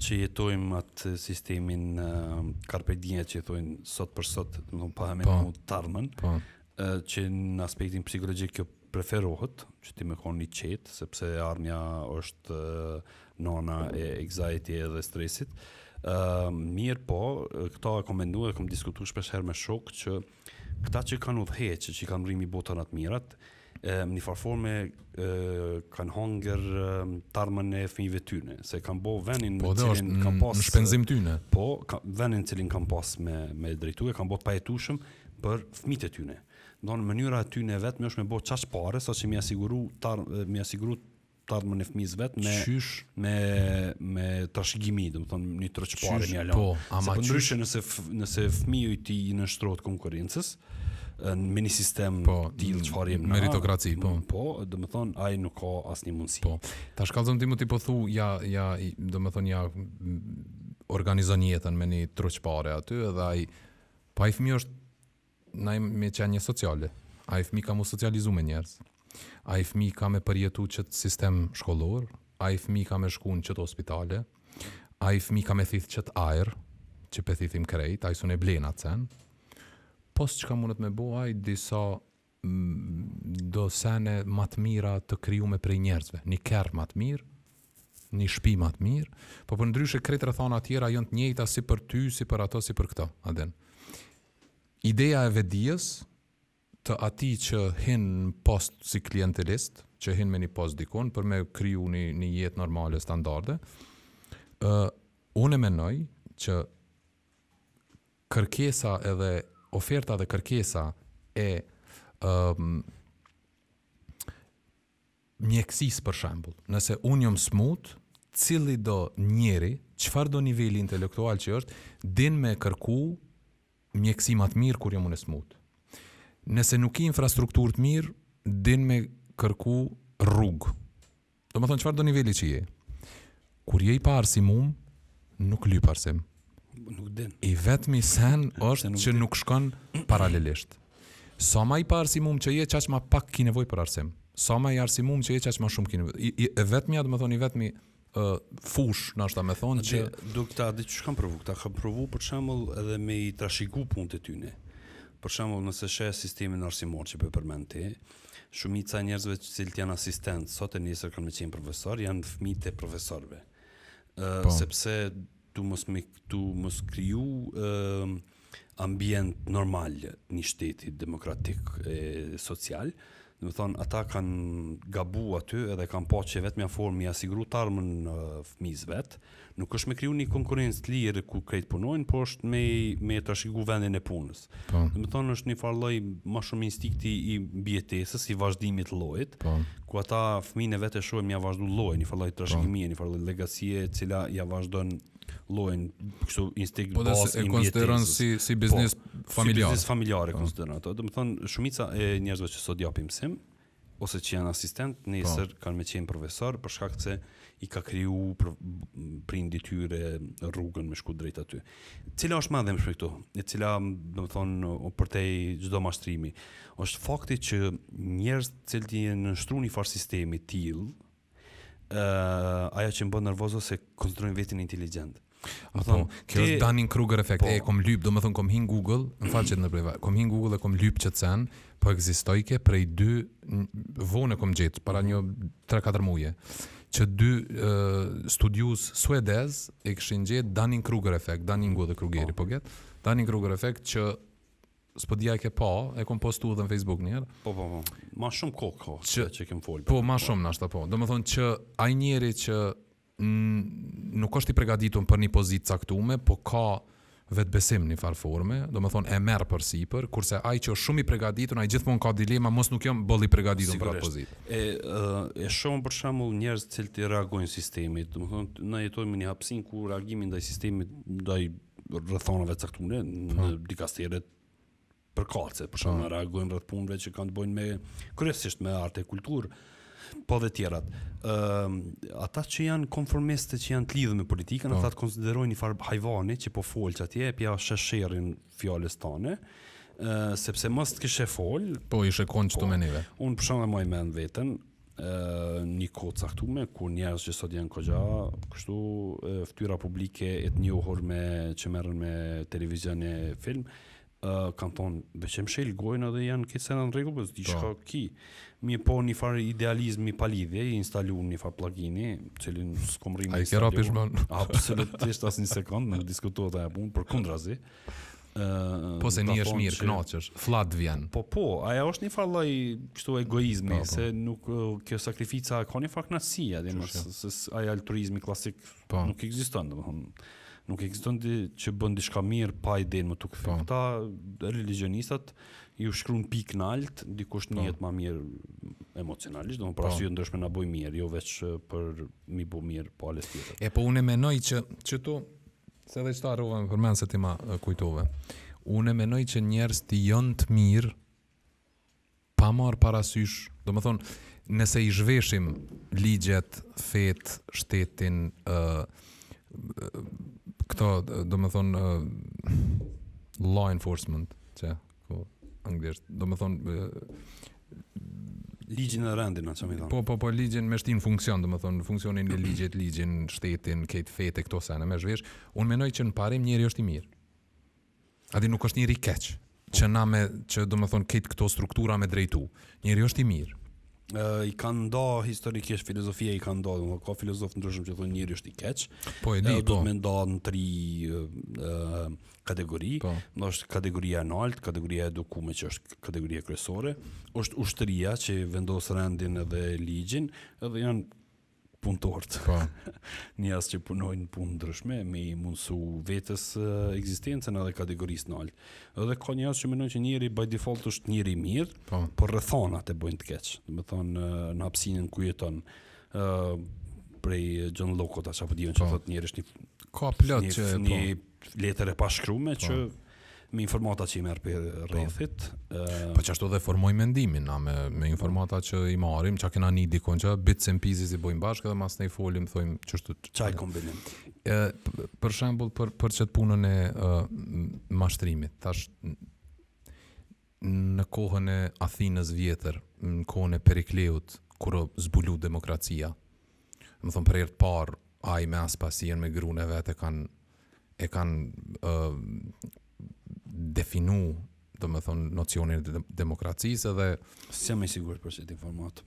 S2: që jetojmë atë sistemin carpe diem që thonë sot për sot, domethonë pa më
S1: po.
S2: t'ardhmen.
S1: Po.
S2: që në aspektin psikologjik kjo preferohet që ti me konë i qetë, sepse ardhmja është nona e anxiety edhe stresit. Ë uh, mirëpo, këta e kom mendu, kam diskutu shpesh herë me shok që Këta që kanë udhëheqë, që i kanë rrëmby boll të mirat, e, në një farë forme e, kanë hangër e, t'ardhmen e fëmijëve tyne, se kanë bo venin
S1: po,
S2: në cilin kanë pas...
S1: Në shpenzim tyne.
S2: Po, ka, venin në cilin kanë pas me, me drejtu, e kanë bo t'pajetushëm për fëmijët e tyne. Mënyra e tyne vetme është me bo qaq pare, sa që mi asiguru, tar, mi asiguru të ardhmën e fëmijës vet me
S1: Qysh?
S2: me me trashëgimi, domethënë një troç pare
S1: Qysh,
S2: një alon.
S1: po, ama
S2: Sepse
S1: qysh?
S2: ndryshe nëse f- nëse fëmiu i tij i nënshtrohet konkurrencës e, me një sistem
S1: Po, të
S2: tillë çfarë kemi na,
S1: meritokraci, po.
S2: m, Po, domethënë ai nuk ka asnjë mundësi.
S1: Po. Tash kallzon ti më ti po thu ja ja i- do me thonë ja m, organizon jetën me një troç pare aty edhe ai po ai fëmijë është Njajmi qenje sociale. Ai fëmijë ka mu socializu me njerëz. Ai fëmijë ka me përjetu qëtë sistem shkollor. Ai fëmijë ka me shku në qëto hospitale. Ai fëmijë ka me thith qëtë ajër, që pe thithim krejt, ai s'un e blen atë sen. Pos çka mundet me bo ai disa do sene ma të mira të krijume prej njerëzve, ni kerr ma të mirë, ni shpi ma të mirë, po përndryshe krejt rrethanat tjera jon të njejta si për ty, si për ato, si për këto, a din. Ideja e vetëdijes të atij që hin në post si klientelist, që hin në një post dikun, për me kriju një një jetë normale standarde, ë unë mendoj që kërkesa edhe oferta dhe kërkesa e ë mjekësisë për shembull, nëse unë jom smut, cilido njeri, çfarëdo niveli intelektual që është, din me e kërku mjekësi ma të mirë kur jom unë smut. Nëse nuk ki infrastrukturë të mirë, din me kërku rrugë. Domethënë çfarëdo niveli që je. Kur je i paarsimum, nuk lyp arsim.
S2: Nuk din.
S1: I vetmi sen është
S2: nuk
S1: që din. nuk shkon paralelisht. Sa ma i paarsimum që je, qaq ma pak ki nevojë për arsim. Sa ma i arsimum që je, qaq ma shumë ki nevojë. I, i, e vetmja, domethonë i vetmi uh, fush, nashta me thonë që
S2: do këta di çka kanë provu, këta kanë provu për shembull edhe me i trashigu punët e tyne. Për shembull, nëse sheh sistemin arsimor që po e përmend ti, Shumica e njerëzve të cilët janë asistentë sot e nesër kanë me qenë profesorë, janë fëmijët e profesorëve. Ë
S1: po.
S2: sepse tu mos me tu mos kriju ë ambient normal një shteti demokratik e social, domethonë ata kanë gabu aty edhe kanë pa që e vetmja formë me ia siguru të ardhmen fëmijës vet, Nuk është me kriju një konkurrencë të lirë ku krejt punojnë, po është me me e trashigu vendin e punës.
S1: Po.
S2: Domethonë është një farë lloj ma shumë instikti i mbijetesës, i vazhdimit të llojit,
S1: po.
S2: ku ata fëmijën e vet e shohin me ia vazhdu llojin, një farë lloj trashëgimie, po. një farë lloj legacie e cila ia vazhdon llojin kështu instinkt
S1: po,
S2: bazë
S1: i mbijetesës.
S2: Po
S1: e
S2: konsideron
S1: si si po,
S2: biznes po,
S1: familjar.
S2: Si biznes familjar e po. konsideron ato. Domethonë shumica e njerëzve që sot japin mësim, ose që janë asistent nesër kanë me qenë profesor për shkak se i ka kriju prindi i tyre rrugën me shku drejt aty. Cila është ma e dhimshme këtu, e cila domethonë o përtej çdo mashtrimi, është fakti që njerës cilë t'i në shtru një farë sistemi të tillë, ë ajo që më bon nervoz se konsiderojnë veten inteligjent.
S1: Domethon,
S2: po,
S1: kjo është Dunning Kruger efekt.
S2: Po,
S1: e kom lyp, domethon kom hin Google, më fal që të ndërpreva. Kom hin Google e kom lyp që ky sen po ekzistojke prej dy vonë kom gjet para mhm. një 3-4 muaje që dy uh, studius suedez e kishin gjet Dunning-Kruger efekt, Dunningu dhe Krugeri, po, po gjet, Dunning-Kruger efekt që S'po di a e ke pa, e kom postu edhe në Facebook një herë.
S2: Po po po. Ma shumë kohë ka që
S1: që
S2: kem fol.
S1: Po ma shumë nashta po. Domethënë që ai njeri që nuk është i pregaditun për një pozitë të caktume, po ka vetëbesim njëfarë forme, domethonë e merr përsipër, kurse ai që është shumë i pregaditun, ai gjithmonë ka dilema, mos nuk jam boll i pregaditun për atë pozitë.
S2: E, e shumë për shumë njerëz të cilët i reagojnë sistemit, domethonë, ne jetojmë n'një hapsinë ku reagimi ndaj sistemit, ndaj rrethanave të caktume në po. dikasteret përkatëse, për shembull po. me reagu rreth punëve që kanë të bojnë me kryesisht me art e kulturë, po dhe tjerat. Ëm ehm, uh, ata që janë konformistë që janë të lidhur me politikën,
S1: po.
S2: ata të konsiderojnë një far hajvani që po fol qatje, e p'ia sheh sherrin fjalës tonde. Ë uh, sepse mos të kishe fol,
S1: po ishe kon edhe po, me neve.
S2: Un për shembull e maj men veten, Një kohë të caktume, kur njerëz që sot janë goxha, kështu, fytyra publike e të njohur që merren me televizion e film, ë kanë thonë, veç e mshel gojën edhe janë krejt senet në rregull, po diçka
S1: po.
S2: ki. Mirë po një farë idealizmi pa lidhje, i instalum një farë plugini, cilin s'kom arri
S1: me çinstalu. A je
S2: ra pishman. Absolutisht asnjë sekond, nuk diskutohet ajo punë, përkundrazi.
S1: Po se
S2: nihesh
S1: mirë, knaqesh, flat vjen.
S2: Po po, aja është një farë lloj kështu egoizmi,
S1: po, po.
S2: se nuk kjo sakrifica ka një farë knaqësie, dhe mos, se ai altruizmi klasik
S1: po.
S2: nuk ekziston, domethonë nuk ekziston ti që bën diçka mirë pa ide me t'u kthy.
S1: Po.
S2: Këta religjionistat ju shkruhen pikë nalt, dikush
S1: po.
S2: nihet ma mirë emocionalisht, domethonë për arsye t'ndryshme na bojmë mirë, jo veç për m'i bo mirë palës tjetër.
S1: E po unë e menoj që, që tu, Se dhe qeta harrova me përmen se ti ma kujtove. Unë e menoj që njerëzit jonë të mirë pa marrë parasysh, domethonë, nëse i zhveshim ligjet, fetë, shtetin, uh, këto, domethonë, uh, law enforcement, që Po, anglisht. Domethonë...
S2: Ligjin e rendin, atë që mi thonë.
S1: Po, po, po, ligjin me shti n'funksion, domethonë, funksionin e ligjit, ligjin, shtetin, kejt fetë, këto sene, me zhvesh, unë menoj që në parim njeri është i mirë. A di nuk është njeri keq, që na me, që domethonë, kejt këto struktura me drejtu. Njeri është i mirë.
S2: Uh, I kanë nda historikisht filozofia i kanë nda, do ka filozofë t'ndryshëm që thonë njeri është i keq.
S1: Po e
S2: di,
S1: po.
S2: Do të mendon tri uh, kategori,
S1: po.
S2: do është kategoria e naltë, kategoria e edukume që është kategoria kryesore, është ushtria që vendos rendin dhe ligjin, edhe janë punëtorët.
S1: Po.
S2: Njerëz që punojnë punë t'ndryshme me i mundsu vetes ekzistencën edhe kategorisë nalt. Edhe ka njerëz që mendojnë që njeri by default është njeri i mirë,
S1: po.
S2: por rrethonat e bëjnë të keq. Domethonë në hapësinën ku jeton ë prej John Locke-ut, apo dikun që
S1: po.
S2: thotë njeri është një
S1: ka plot që
S2: një
S1: po.
S2: letër e pashkrume
S1: po.
S2: që me informata që i merr prej po. rrethit.
S1: Po qashtu edhe formojmë mendimin, na me, me informata që i marrim, ça kena ni dikun që, bits and pieces i bojmë bashkë dhe masnej i folim, thojmë qashtu...
S2: Qaj kombinim.
S1: E, për shembul, për, për qet punën e e mashtrimit, tash Në kohën e Athinës vjetër, në kohën e Perikleut, kur u zbulu demokracia, domethënë për herë të parë ai me Aspasiën, me grun e vet e kanë e kanë ë definu, domethënë nocionin e demokracisë edhe.
S2: S'jam i sigurt për
S1: qet informatë.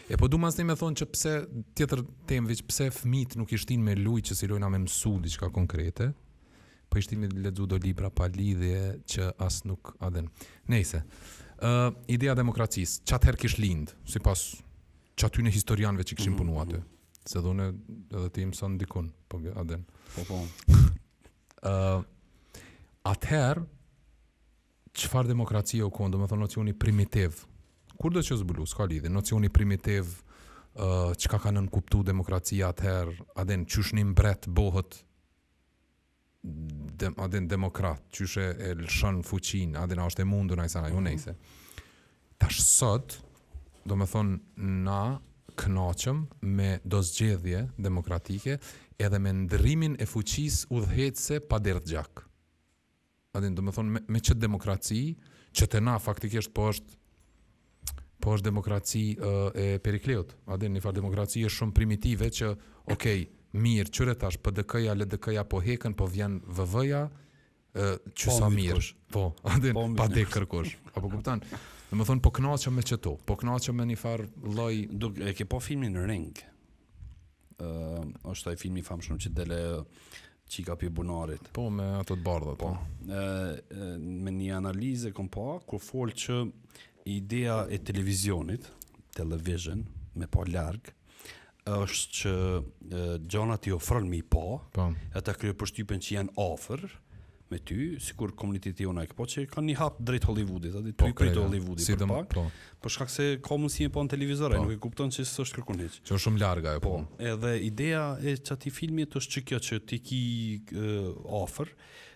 S1: E po du masnej me thonë që pse tjetër temë veç pse fëmijët nuk i shtin me lujt qesi lojna me mësu diçka konkrete, po i shtin me lexu do libra pa lidhje që as nuk a din. Nejse. Ë uh, ideja e demokracisë, qatherë kish lind, sipas qatyne historianëve që kishin
S2: mhm,
S1: punu aty. Mhm. Se edhe unë edhe ti mëson dikun, po a din.
S2: Po po.
S1: Ë uh, atëherë Çfarë demokracia u kon, domethënë nocioni primitiv. Kurdo që u zbulu, s'ka lidhje, nocioni primitiv, ë çka ka nënkuptu demokracia atëherë, a din qysh një mbret bëhet dem, a din demokrat, qysh e, e lëshon fuqinë, a din a është e mundur ai sa ajo
S2: mhm.
S1: nejse. Tash sot, do me thonë, na kënaqëm me do zgjedhje demokratike edhe me ndrrimin e fuqisë udhëheqëse pa derdhë gjak. A din, domethënë me, me qët demokraci, që te na faktikisht po është po është demokraci e, e Perikleut. A din, një farë demokraci është shumë primitive që, okej, mirë, qyre tash, PDK-ja, LDK-ja po heken, po vjen VV-ja, që
S2: po,
S1: sa mirë.
S2: Kush.
S1: Po, a
S2: din, po,
S1: pa dek kërkush. A po kuptan? Domethonë, po knaqëm me qëto, po knaqëm me një farë lloj...
S2: Duk, e ke pa filmin Ring? është ai film i famshëm që del çika prej bunarit.
S1: Po, me ato të bardha, po.
S2: po. E, me një analizë e kom pa, ku fol që ideja e televizionit, television, me pa largë, është që gjanat t'i ofron me i pa,
S1: po.
S2: e ta krijon përshtypjen që janë afër, me ty, sikur komuniteti jonë i kupton që kanë një hap drejt Hollywoodit, a
S1: din
S2: po, t'u
S1: pritë
S2: Hollywoodi
S1: si
S2: për pak.
S1: Po.
S2: Për shkak se ka mundësi me pa në televizor,
S1: po.
S2: nuk e kupton se s'është kërkun hiç.
S1: Që është shumë larg ajo, po.
S2: Po, edhe ideja e qatij filmit është që kjo që ti ki uh, afër,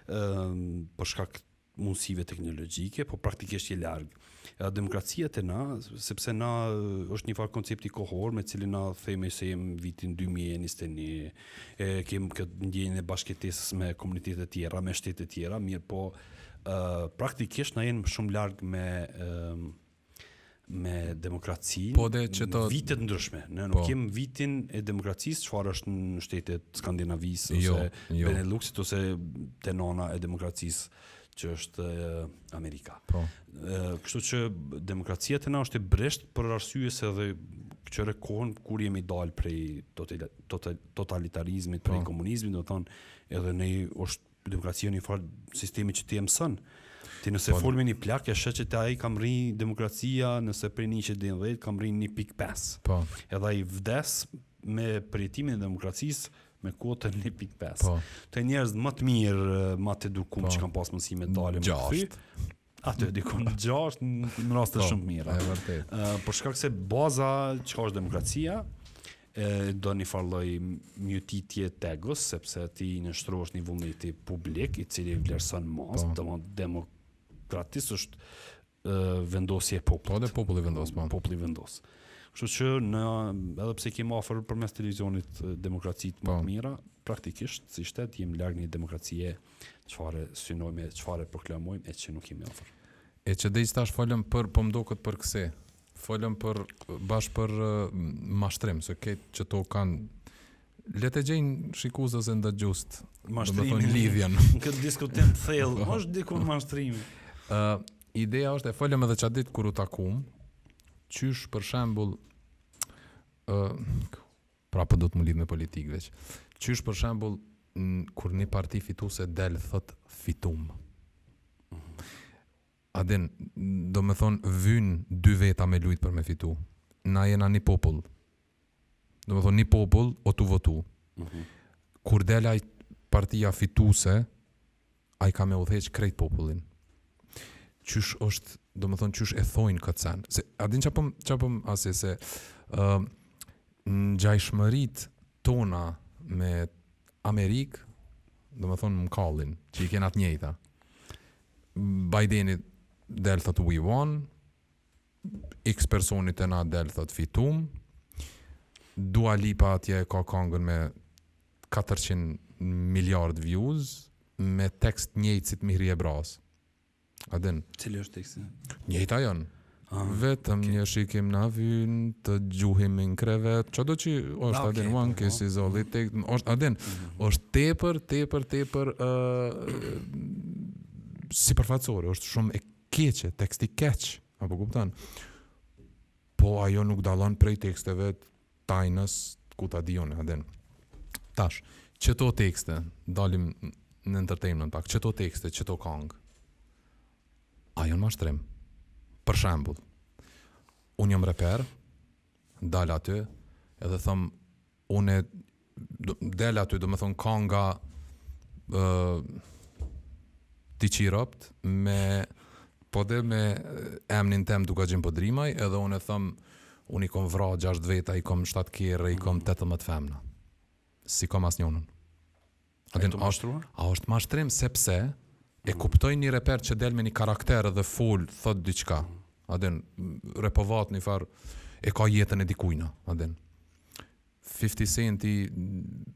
S2: uh, për shkak t'mundësive teknologjike, po praktikisht je larg. A demokracia te na, sepse na është një farë koncepti kohor me cilin na themi se jem n'vitin 2021, e kem këtë ndjenjën e bashkëjetesës me komunitete të tjera, me shtete të tjera, mirëpo ë praktikisht na jena shumë larg me ë me demokracinë.
S1: Po edhe qëto
S2: vite të ndryshme. Ne nuk po. jem n'vitin e demokracisë çfarë është në shtetet e Skandinavisë jo, ose
S1: jo.
S2: Beneluksit ose te nana e demokracisë që është Amerika.
S1: Po.
S2: Kështu që demokracia te na është e brishtë për arsye se edhe qe kohën kur jemi dalë prej totalitarizmit, prej
S1: po.
S2: komunizmit, domethonë edhe ne është demokracia një farë sistemi që ti e mëson. Ti nëse
S1: po.
S2: fol me një plak, e sheh që ai ka mrri demokracia, nëse prej një deri në dhjetë, ka mrri një pikë pesë.
S1: Po.
S2: Edhe ai vdes me përjetimin e demokracisë, me kuotën 1.5.
S1: Po.
S2: Te njerëz ma të mirë, ma të edukuar
S1: po.
S2: që kanë pas mundësi me dalë e
S1: m'u
S2: kthy. Aty diku në gjashtë në raste
S1: po,
S2: shumë të mira.
S1: Është e vërtetë.
S2: Ë uh, për shkak se baza çka është demokracia, e do një farë lloj mbytje t'egos, sepse ti i nënshtrohesh një vullneti publik, i cili vlerëson mas,
S1: po.
S2: domethonë demokratikisht vendosje e popullit.
S1: Po dhe populli vendos, po.
S2: Populli vendos. Kështu që ne edhe pse kemi afër përmes televizionit demokracitë
S1: ma
S2: të mira, praktikisht si shtet jemi larg një demokracie çfarë synojmë, çfarë proklamojmë e që nuk kemi afër.
S1: E që dhe tash folëm për po m'doket për ksi, Folëm për, bash për mashtrim, se çka që do kanë le ta gjejnë shikuesit e ndëgjuesit
S2: mashtrimin
S1: lidhjen.
S2: Në këtë diskutim të thellë,
S1: po.
S2: është diku mashtrimi.
S1: Ë, uh, ideja është e folëm edhe qat ditë kur u takum. Qysh për shembull ë uh, pra po du t'mos lidh me politikë veç. Qysh për shembull kur një parti fituese del thot fitum. A din, domethënë vynë dy veta me lujt për me fitu. Na jena ni popull. Domethënë ni popull osht tu votu. Kur del ajo partia fituese, ai ka me udhëheq krejt popullin. Qysh është, domethënë qysh e thojnë këtë sen. Se a din ça po m'- ça po m'asi se ë ngjashmëritë tona me Amerikë, domethënë mkallin, që i kena të njëjta. Bajdeni del thot we won, X personi të na del thot fitum, Dua Lipa atje ka kangën me 400 miliardë views, me tekst njëjtë si të Mihrije Brahës. A din?
S2: Cili është teksti?
S1: Njëjta
S2: jon.
S1: Vetëm një shikim na vyn të gjuhemi në krevet. Ça do që është, a din,
S2: okay,
S1: one kiss is all it takes, a din.
S2: Mhm.
S1: Është tepër, tepër, tepër ë uh, sipërfaqësore, është shumë e keqe, teksti keq, a po kupton? Po ajo nuk dallon prej teksteve të Taynës ku ta di un, a din. Tash, qeto tekste, dalim në entertainment pak, qeto tekste, qeto kangë. A jon mashtrim? Për shembull, unë jam rreper, dal aty edhe thom unë dal aty, domethonë kanga ë t'i qi ropt me, po dhe me emnin tem Dukagjin Podrimaj edhe unë e thom unë i kom vra 6 veta, i kom 7 kerre, i kom 18 femna. S'i kom asnjonën. A është
S2: mashtruar?
S1: A është mashtrim sepse e mm. kuptoj një reper që del me një karakter dhe fol, thot diçka. A din, repovatë një far e ka jetën e dikujna, a din. 50 Centi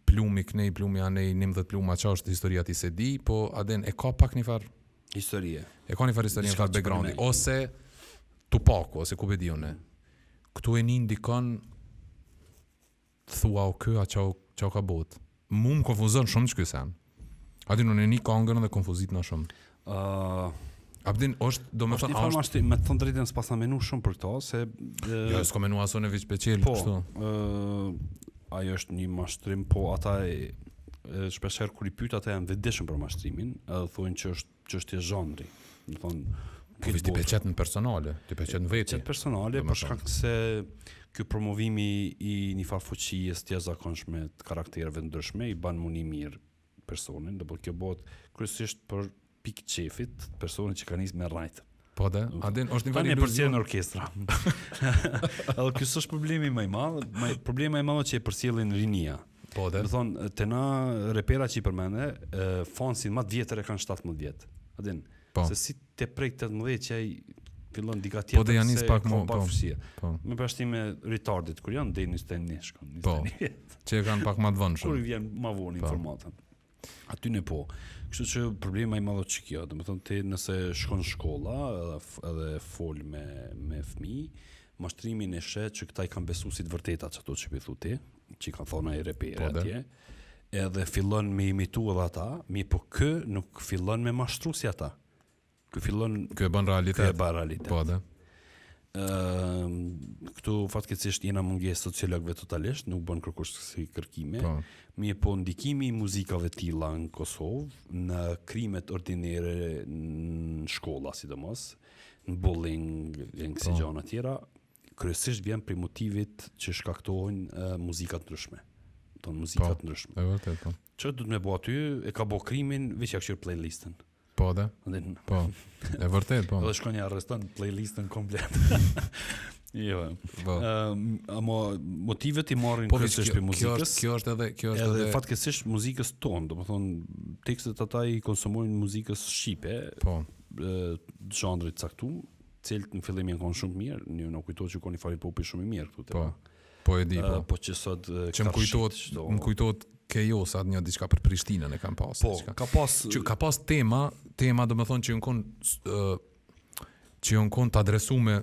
S1: plumi kënej, plumi anej, 19 pluma ça është historia e tij s'e di, po a din, e ka pak një far...
S2: Historie.
S1: E ka një far historie, një far
S2: background,
S1: ose Tupaku, ose ku me di une. Këtu e një ndikon Thua o ky a qa o ka bon. Mu më konfuzon shumë qiky sen. A din unë e ni kangën dhe konfuzitna shumë.
S2: Ëh
S1: Abdin është do
S2: më thënë
S1: është
S2: është me të thënë drejtën s'pasna menu shumë për këto se e...
S1: jo s'ka menu asun e viç peçel
S2: po,
S1: kështu.
S2: Ë ajo është një mashtrim, po ata e, e shpeshherë kur i pyet ata janë të vetëdijshëm për mashtrimin, edhe thonë që është çështje zhanri, domethonë
S1: Po ti pe qet në personale, ti pe qet në veti.
S2: Qet personale për shkak se kjo promovimi i një farë fuqie të jashtëzakonshme të karaktereve të ndryshme i bën me u ndi mirë personin, edhe po kjo bëhet kryesisht për pikë qefit, personi që ka nis me rrajt.
S1: Po da, a din, është një vend
S2: i përsëri në orkestra. Edhe ky është problemi më i madh, më problemi më i madh që e përcjellin rinia.
S1: Po
S2: da. Domethonë te na repera që i përmende, fansin më të vjetër e kanë 17 vjet. A din,
S1: po.
S2: se si te prej 18 që ai fillon
S1: diçka
S2: tjetër.
S1: Po da janë nis pak
S2: më
S1: po. Po.
S2: Me përjashtime retardët kur janë deri 21 shkon.
S1: Po. Që e kanë pak më të
S2: vonë.
S1: Kur
S2: vjen më vonë
S1: po.
S2: informata. Atyne po. Kështu që problemi më i madh o qikjo, domethonë ti nëse shkon n'shkolla edhe edhe fol me me fëmijë, mashtrimin e sheh që këta i kanë besu si të vërteta qato që i thu ti, që i ka thonë ai reperi
S1: po,
S2: atje. Edhe fillon me imitu edhe ata, mirëpo ky nuk fillon me mashtru si ata. Ky fillon
S1: Ky e bën
S2: realitet. Ky
S1: e
S2: bën realitet.
S1: Po de.
S2: Ëm këtu fatkeqësisht jena n'mungesë t'sociologëve totalisht, nuk bën kërkush ksi kërkime.
S1: Po.
S2: Mirëpo ndikimi i muzikave të tilla në Kosovë në krimet ordinere në shkolla sidomos, në bullying dhe në kësi
S1: po.
S2: gjana të tjera, kryesisht vjen prej motivit që shkaktojnë uh, muzika të ndryshme. Domethonë muzika
S1: po, të
S2: ndryshme.
S1: Po, e vërtetë.
S2: Çfarë do të më bëj aty? E ka bo krimin, veç ja kqyr playlistën.
S1: Po dhe?
S2: Dhe në...
S1: Po, e vërtet, po.
S2: Dhe shkon ia arreston playlistën komplet. Jo.
S1: Po.
S2: Ëm, ama motivet i marrin
S1: po,
S2: kryesisht prej muzikës.
S1: Kjo është edhe, kjo është
S2: edhe,
S1: edhe
S2: fatkeqësi e muzikës tonë, domethënë tekstet ata i konsumojnë muzikës shqipe.
S1: Po.
S2: Ë, zhanrit t'caktum, cilët në fillim janë kon shumë mirë, nëse t'kujtohet që u kon ni far hip hopi shumë i mirë këtu te.
S1: Po. Po e di, po.
S2: Po që sot
S1: që më kujtohet, më kujtohet Kejos at një diçka për Prishtinë e kanë pas.
S2: Po,
S1: diçka.
S2: ka pas
S1: që ka pas tema, tema domethënë që jon kon uh, që jon kon të adresume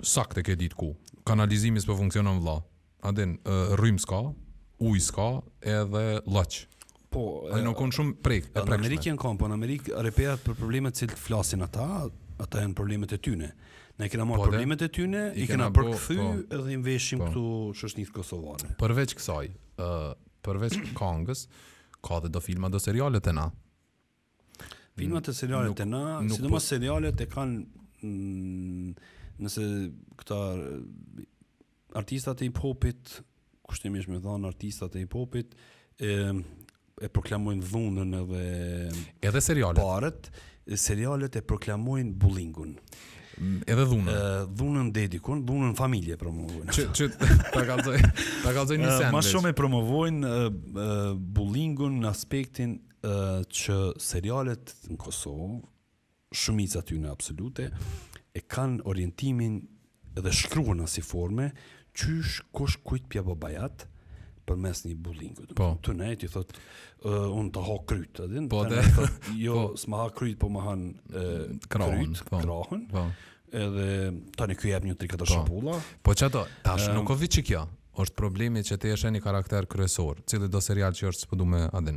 S1: saktë ke ditë ku. Kanalizimi s'po funksionon vëlla. A din, uh, rrym s'ka, ujë s'ka, edhe lloç.
S2: Po,
S1: ajo u kon shumë prej. Po,
S2: në Amerikë janë kanë, po në Amerikë reperat për problemet që flasin ata, ata janë problemet e tyne. Na kena marrë
S1: po,
S2: problemet e tyne,
S1: i kena
S2: përkthy
S1: po,
S2: edhe i mveshim
S1: po.
S2: këtu shoqënisë kosovare.
S1: Përveç kësaj, ë uh, përveç kangës, ka edhe do filma do seriale te na.
S2: Filmat e serialet e na, sidomos
S1: po-
S2: serialet e kanë mm, nëse këta artistat e hip-hopit, kushtimisht me thanë artistat e hip-hopit, e e proklamojnë dhunën edhe
S1: edhe serialet.
S2: Paret, serialet e proklamojnë bullingun.
S1: Mm, edhe dhunën.
S2: Dhunën dedikun, dhunën n'familje promovojnë.
S1: Që që ta kallzoj, ta kallzoj një
S2: send.
S1: Më
S2: shumë e promovojnë bullingun në aspektin që serialet në Kosovë, shumica tyne absolute, e kanë orientimin dhe shkruhen asi forme, qysh kush kujt po ja ba bajat, përmes një bullingu.
S1: Po.
S2: Te ne, ti thot, uh, unë ta ha kryt, edhe,
S1: po, te
S2: ne, thot, jo,
S1: po.
S2: s'ma ha kryt, po ma han uh, kryt,
S1: po.
S2: krahën,
S1: po.
S2: edhe, tani kjo jep një tri këtë
S1: po.
S2: shpulla.
S1: Po që ato, tash
S2: uh,
S1: nuk o veç kjo, Është problemi që ti e sheh një karakter kryesor, cilido serial që është s'po du me a din,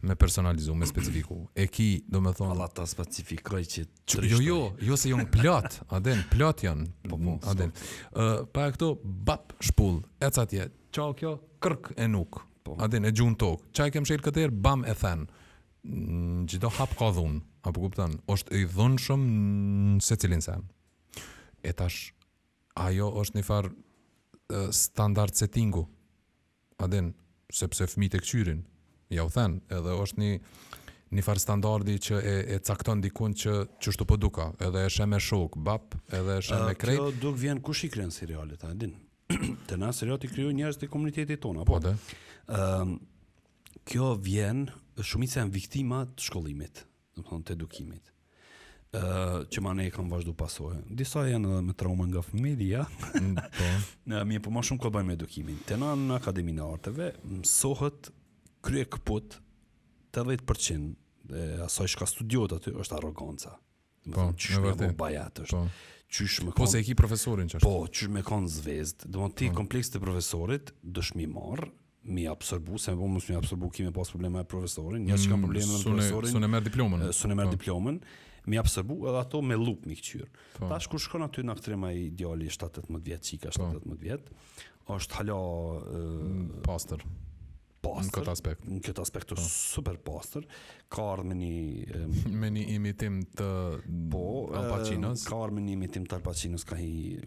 S1: me personalizu, me specifiku. E ki, domethënë,
S2: Valla ta specifikoj qito
S1: Që- jo, jo, jo se janë plot, a din, plot janë.
S2: Po, po,
S1: a din. Ë, pa e kto bap shpull, ec atje. Ça o kjo kërk e nuk.
S2: Po.
S1: A din e gjun n'tok. Ça i ke mshel këtë herë, bam e then. Në Çdo hap ka dhunë, a po kupton? Është i dhunshëm në secilin sen. E tash Ajo është një farë standard settingu, a din, sepse fëmijët e këqyrin, jau then, edhe është një një farë standardi që e e cakton dikund që qështu po duka, edhe e sheh me shokë, bap, edhe e sheh me krejt.
S2: Kjo duke vjen kush i krijon serialet, a din? Te na serialet i krijojnë njerëz të komunitetit tonë, apo?
S1: Po,
S2: Ëm kjo vjen shumica janë viktima të shkollimit. do të thonë të edukimit, ë që më ne kan vazhdu pasojë. Disa janë edhe me trauma nga fëmijëria.
S1: Mm, po.
S2: Në mirë, po më shumë ka bëj me edukimin. Te na në Akademinë e Arteve mësohet kryekëput 80% e asaj çka studiohet aty është arroganca.
S1: Po, në vërtet.
S2: Po, bajat është.
S1: Po.
S2: Qysh me
S1: po, se e ki profesorin që është.
S2: Po, qysh me kon zvezd. Dhe ti
S1: po.
S2: komplekset e profesorit, don me i marrë, mi absorbu, se me mos mi absorbu, ki me pas probleme me profesorin, njëherë që ke mm, probleme me profesorin,
S1: s'un e merr diplomën,
S2: s'un e merr
S1: po.
S2: diplomën, mi absorbu edhe ato me llup mi këqyrë.
S1: Po.
S2: Tash kur shkon aty në aktrim ai djali 17-18 vjetë, qika 17-18 po. vjetë, është hala... Uh,
S1: mm, pastër.
S2: Pastër.
S1: Në këtë aspekt.
S2: Në këtë aspekt është super pastër. ka ardhë me një...
S1: me një imitim të
S2: po,
S1: Al Pacinos.
S2: Ka ardhë me një imitim të Al Pacinos, ka hi...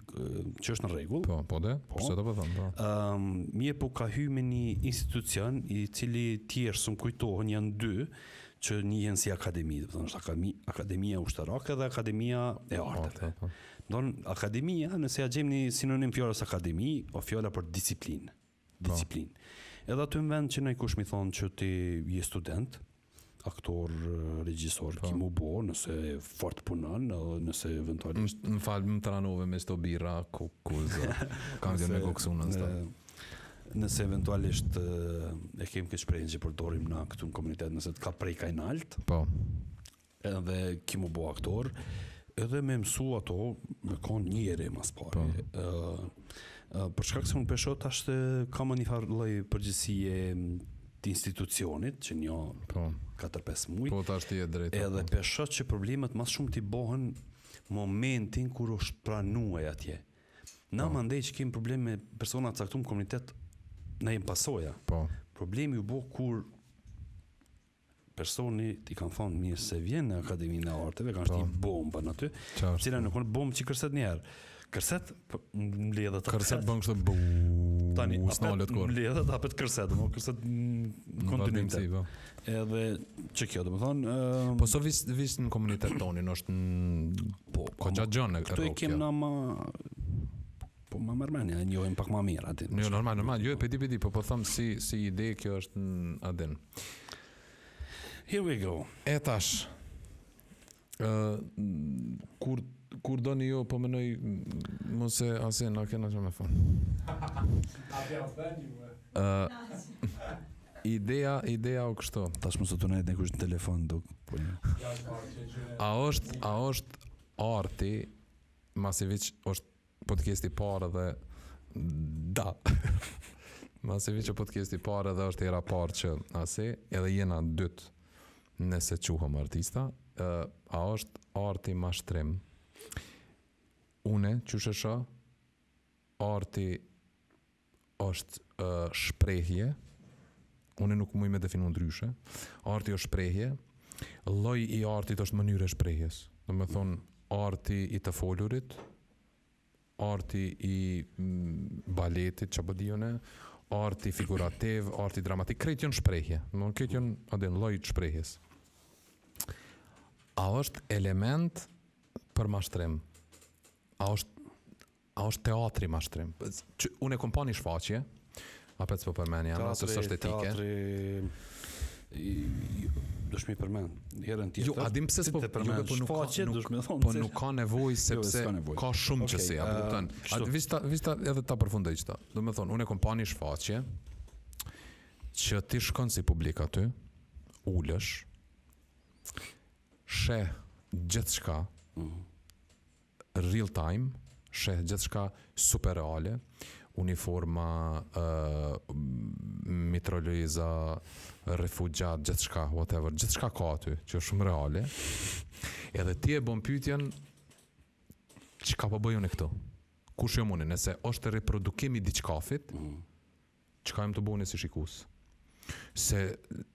S2: që është në rregull.
S1: Po, po de,
S2: po.
S1: për ate po thom, po.
S2: Um, mirëpo ka hy në një institucion, i cili tjerë s'më kujtohen janë dy, që njihen si akademi, do të thonë, është akademi, akademia ushtarake dhe akademia e arteve.
S1: Po, po.
S2: Domethonë, akademia, nëse ja gjemë një sinonim fjalës akademi, o fjala për disiplinë. disiplinë. Edhe aty në vend që najkush mi thonë që ti je student, aktor, regjisor,
S1: po.
S2: ki mu bo, nëse fort punon, edhe nëse eventualisht...
S1: Më falë, më tranove me sto birra, ku, ku zë, kam gjë me koksu në
S2: sto. Nëse eventualisht e kem këtë shprehjen që përdorim na këtu në komunitet, nëse të ka prek' ai naltë,
S1: po.
S2: Edhe ki mu bo aktor, edhe me mësu ato, me konë një ere ma
S1: s'pari.
S2: Po. Uh, për shkak se unë po shoh tash te kam një farë lloj përgjegjësie të institucionit, që një
S1: po.
S2: 4-5 muj.
S1: Po, tash ti je drejt.
S2: Edhe po. po shoh që problemet ma shumë t'i bohen momentin kur është pranuaj atje. Na
S1: po.
S2: mandej që kemë problem me persona të caktum n'komunitet, na jemi pasoja.
S1: Po.
S2: Problemi u bo kur personit i kanë thonë mirë se vjen në Akademinë e Arteve, kanë shti po. bombën aty,
S1: Qartë,
S2: cila po. nuk është bombë që kërset një herë. Kërset, po, m'le dhe të
S1: kërset. bënë kështë bu...
S2: Tani, apet, më le edhe të apet kërset, më kërset në kontinuitet.
S1: Po.
S2: Edhe që kjo, dhe më thonë... Um...
S1: Po s'o veç, veç në komunitet tonin, është në...
S2: Po,
S1: ka gjatë gjënë e
S2: kërë. Këtu i
S1: kemë
S2: në ma... Po ma merr mendja, e njohim pak më mirë atin.
S1: Jo, normal, normal, jo e pe di, pe di, po po thom si si ide kjo është në Adin.
S2: Here we go.
S1: E tash. Ë kur kur doni ju po mënoj mos e asë na kena, çfarë më fal.
S3: A ti as dani ju.
S1: Ë Ideja, ideja o kështu.
S2: Tash mos u tunaj ne kush në telefon duk. Po.
S1: A është, a është arti Masivic është Podcast i parë dhe da. Masi veç o podcast i parë dhe është hera e parë që asi, edhe jena dytë nëse quhem artista, uh, a është arti mashtrim? Unë, qysh e shoh, arti është shprehje, unë nuk muj me definu ndryshe, arti është shprehje, lloj i artit është mënyrë e shprehjes. Domethonë, arti i të folurit, arti i mm, baletit ça po di unë, po arti figurativ, arti dramatik, krejt jonë shprehje. Domethonë krejt jonë, a din, lloj të shprehjes. A është element për mashtrim? A është A është teatri mashtrim? Që unë e kom pa një shfaqje, apet s'po përmeni, se s'është etike.
S2: Teatri, do me përmend, herën tjetër.
S1: Jo, a din pse s'po përmen, po nuk,
S2: shfaqje,
S1: nuk,
S2: nuk,
S1: po nuk ka nevojë, jo, sepse
S2: jo, nevojë.
S1: ka shumë okay.
S2: qësi,
S1: a uh,
S2: përten.
S1: A,
S2: veç
S1: ta, veç ta edhe ta përfundoj qëta. Domethonë, unë e kom pa një shfaqje, që ti shkon si publik aty, ulesh, sheh gjithçka,
S2: mm -hmm
S1: real time, sheh gjithçka super reale, uniforma, ë mitraloza, refugjat, gjithçka, whatever, gjithçka ka aty, që është shumë reale. Edhe ti e bën pyetjen çka po bëj unë këtu? Kush jam unë? Nëse është reprodukim i diçkafit,
S2: mm.
S1: Çka jam tu bë unë si shikues? Se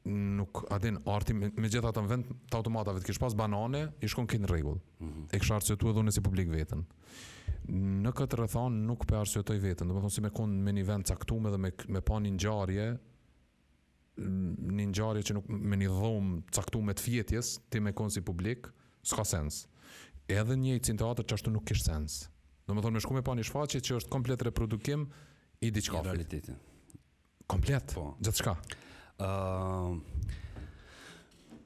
S1: nuk e di n'art, megjithatë në vend të automatave të kish pas banane, ish kon në rregull.
S2: Mm -hmm.
S1: E kisha arsyetu edhe unë si publik veten. Në këtë rrethanë nuk po e arsyetoj veten, domethënë si me konë me një vend të caktume dhe me me pa një ngjarje një ngjarje që nuk me një dhomë të caktume të fjetjes, ti me konë si publik, s'ka sens. Edhe një qesi teatër qashtu nuk kish sens. Domethënë me shku me pa një shfaqje që është komplet reprodukim i
S2: diçkafit.
S1: I
S2: realitetit.
S1: Komplet.
S2: Po.
S1: Gjithçka.
S2: Ëm uh,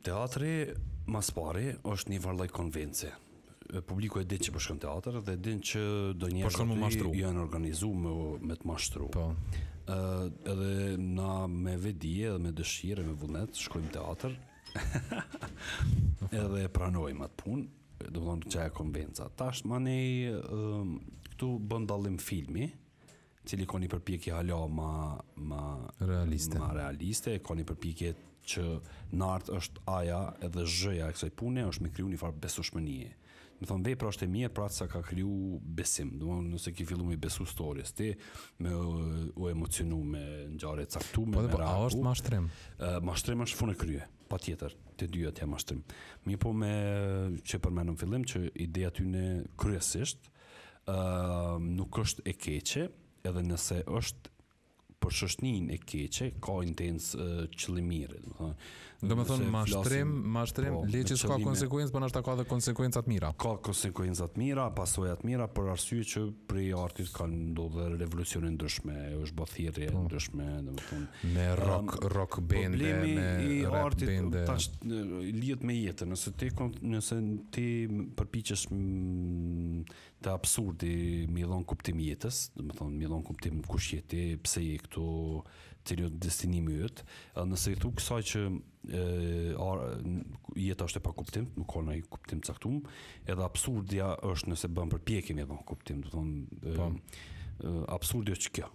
S2: Teatri, mas pari, është një farë lloj konvenci. Publiku e din që po shkon në teatër dhe e din që do njerëz
S1: po shkon
S2: me
S1: mashtru.
S2: Janë organizu me me të mashtru.
S1: Po.
S2: Ë uh, edhe na me vedi edhe me dëshirë me vullnet shkojmë në teatër. edhe pranojmë atë punë, domethënë qajo konvenca. Tash manej uh, këtu bën dallim filmi Cili ka një përpjekje hala ma, ma,
S1: realiste.
S2: ma realiste, ka një përpjekje që në art është a -ja edhe zh -ja e kësaj pune është me kriju një farë besueshmënie. Domethënë, vepra është e mirë, për sa ka kriju besim. Domethënë nëse ki fillu me besu stories, ti, me u emocionu me ngjarje të
S1: caktume,
S2: me
S1: po, po, A është mashtrim?
S2: Uh, mashtrim është fund e krye, patjetër, të dyja janë mashtrim. Mirëpo meqë përmendëm në fillim që ideja tyne kryesisht, Ë, nuk është e keqe, edhe nëse është për shoqninë e keqe, ka intencë ë, qëllim i
S1: mirë, domethënë. Domethënë
S2: nëse
S1: mashtrim,
S2: flasim,
S1: mashtrim,
S2: po,
S1: le
S2: që
S1: s'ka
S2: qëllime,
S1: konsekuencë, por ndoshta ka edhe konsekuenca të mira.
S2: Ka konsekuenca të mira, pasoja të mira për arsye që prej artit kanë ndodhur revolucione të ndryshme, është bërë thirrje
S1: po.
S2: ndryshme, domethënë.
S1: Me rock, um, rock bende, me rap bende.
S2: Problemi i artit tash lidhet me jetën, nëse ti nëse Ti përpiqesh të absurdi me i dhon kuptim jetës, domethënë me i dhon kuptim kush je ti, pse je këtu, cili është destinimi yt. Nëse i thu kësaj që jeta është e pakuptim, nuk ka ndonjë kuptim të caktuar, edhe absurdja është nëse bën përpjekje me i dhon kuptim, domethënë
S1: po.
S2: absurdi është kjo.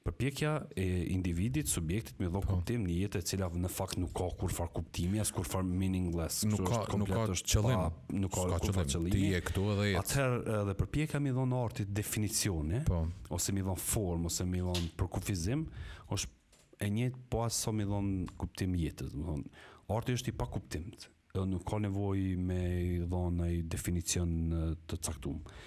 S2: Përpjekja e individit, subjektit me dhon,
S1: po,
S2: kuptim në jetë e cila në fakt nuk ka kurfar kuptimi, as kurfar meaningless,
S1: nuk ka nuk ka qëllim,
S2: nuk ka kurfar
S1: qëllimi. Ti je këtu edhe jeton.
S2: Atëherë edhe përpjekja me dhon artit definicione,
S1: po.
S2: ose me dhon formë, ose me dhon përkufizim, është e njëjtë po as sa me dhon kuptim jetës, domethonë. Arti është i pakuptimtë. Edhe nuk ka nevojë me dhon ni definicion të caktuar.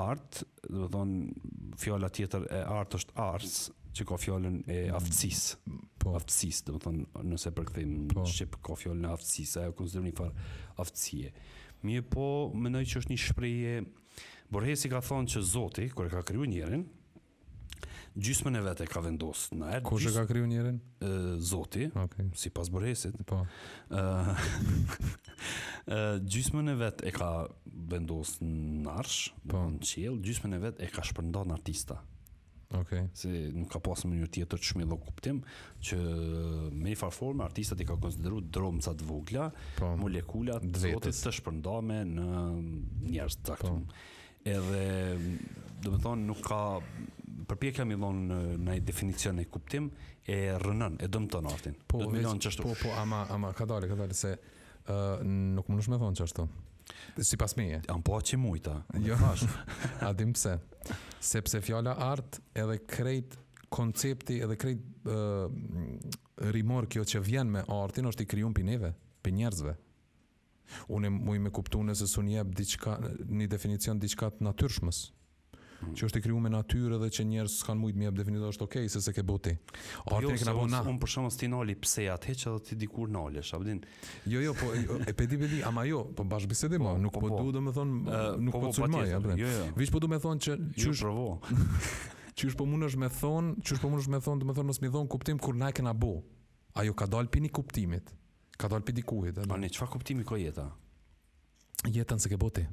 S2: Art, domethonë fjala tjetër e artit është ars, që ka fjalën e mm. aftësisë.
S1: Po.
S2: Aftësisë, domethonë, nëse përkthejmë në po. shqip ka fjalën e aftësisë, ajo konsiderohet një farë aftësie. Mirëpo, mendoj që është një shprehje Borhesi ka thonë që Zoti kur e ka kriju njerin, Gjysmën e vet e ka vendos në erë.
S1: Kur e ka kriju njerin?
S2: Zoti,
S1: okay.
S2: sipas Borhesit.
S1: Po.
S2: gjysmën e vet e ka vendos në arsh,
S1: po.
S2: në qiell, gjysmën e vet e ka shpërnda në artista.
S1: Okay.
S2: Se nuk ka pasë mënyrë tjetër qysh me i dhon kuptim, që me një farë forme artistat i ka konsideru dromca të vogla,
S1: po.
S2: molekula të zotit të shpërndame në njerëz të caktum.
S1: Po.
S2: Edhe, domethonë, nuk ka përpjekja me i dhon definicion e kuptim e rrënon, e dëmton artin.
S1: Po, domethonë
S2: çka është.
S1: Po, po, ama ama ka dalë, ka dalë se ë uh, nuk mundesh me thon çka është. Sipas meje.
S2: Am po që mujta.
S1: Jo. A din pse? Sepse fjala art edhe krejt koncepti edhe krejt uh, rimor kjo që vjen me artin është i krijun prej neve, prej njerëzve. Unë muj me kuptu nëse s'un i jep diçka, një definicion diçka të natyrshmës. Që është e kriju me natyrë dhe që njerëz s'kanë mujtë me i jap definicion, është okej se s'e ke bo ti.
S2: Po
S1: jo,
S2: se unë, unë për shembull s'ti nali pse atë heqë dhe ti dikur nalesh, a pe din?
S1: Jo, jo, po, e pe di, pe di, ama jo, po bashkë bisedim,
S2: po,
S1: nuk
S2: po,
S1: po,
S2: po
S1: domethonë,
S2: uh,
S1: nuk po, po, po sulmoj,
S2: a
S1: pe din?
S2: Jo, jo.
S1: Veç po du me thonë që...
S2: Jo,
S1: qysh, jo,
S2: provo.
S1: qysh po mundesh me thonë, qysh po mundesh me thonë, domethonë, mos me i dhonë kuptim kur na e kena bo. Ajo ka dalë pi ni kuptimit. Ka dalë pi dikujt.
S2: Ani, çfarë kuptimi ka jeta?
S1: Jetën s'e ke bo ti.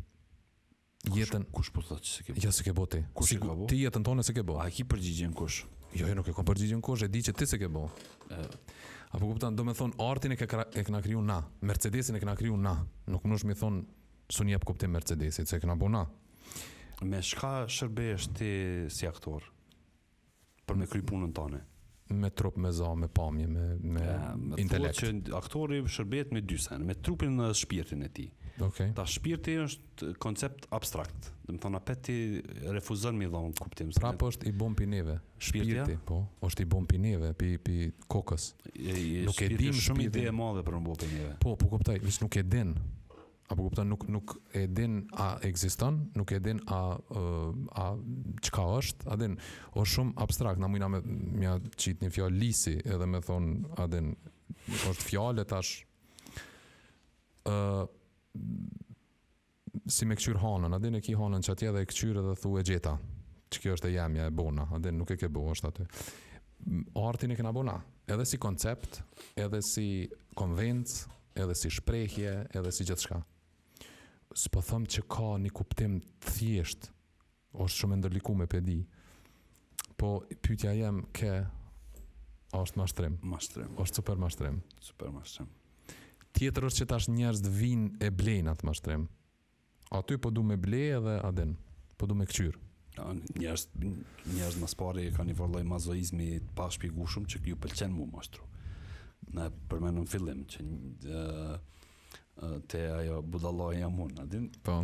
S1: Jetën
S2: kush po thotë s'e ke bo ti?
S1: Ja s'e ke bo ti.
S2: Kush e ka bo?
S1: Ti jetën tonde s'e ke bo
S2: ti. A ki përgjigjen kush?
S1: Jo, jo, nuk e kam përgjigjen kush, e di që ti s'e ke bo ti. A po kupton, domethon artin e ke e kena kriju na, Mercedesin e kena kriju na. Nuk mundesh me thon s'un i jap kuptim Mercedesit, se e kena bo na.
S2: Me çka shërbehesh ti si aktor? për me kry punën tande.
S1: Me trup, me za, me pamje, me, me intelekt.
S2: Që aktori shërbehet me dy sene, me trupin dhe shpirtin e tij.
S1: Okay.
S2: Tash shpirti është koncept abstrakt. Domethonë, prej tij refuzon me dhonë kuptim.
S1: Prapë është i bom prej neve.
S2: Shpirti a?
S1: Shpirti, po. është i bom prej neve, prej, prej kokës.
S2: E, e,
S1: nuk e dim
S2: shumë ide e madhe për me u bo prej neve.
S1: Po, po kuptoj, veç nuk e din. A po kupton nuk nuk e din a ekziston, nuk e din a a çka është, a din, o shumë abstrakt, na mujna me ja qitë një fjalë lisi edhe me thonë, a din, është fjalë e tash, uh, si me këqyrë hanën, a din e ki hanën që atje dhe e këqyrë edhe thu e gjeta, që kjo është e jemja, e bona, a din, nuk e ke bo, është aty. Artin e kena bo na, edhe si koncept, edhe si konvencë, edhe si shprehje, edhe si gjithçka. S'po thom që ka një kuptim të thjeshtë, është shumë e ndërlikume, pe di, po pytja jem ke, a është mashtrim?
S2: Mashtrim.
S1: është super mashtrim.
S2: Super mashtrim.
S1: Tjetër është që tash njerëzt vijnë e blejnë atë mashtrim. Aty po du me ble edhe a din. Po du me kqyr.
S2: Njerzt njerzt ma së pari kanë një far lloj mazohizmi të pashpjegushëm që ju pëlqen mu mashtru. Na e përmendëm në fillim që te ajo budallaja jam unë, a din?
S1: Po.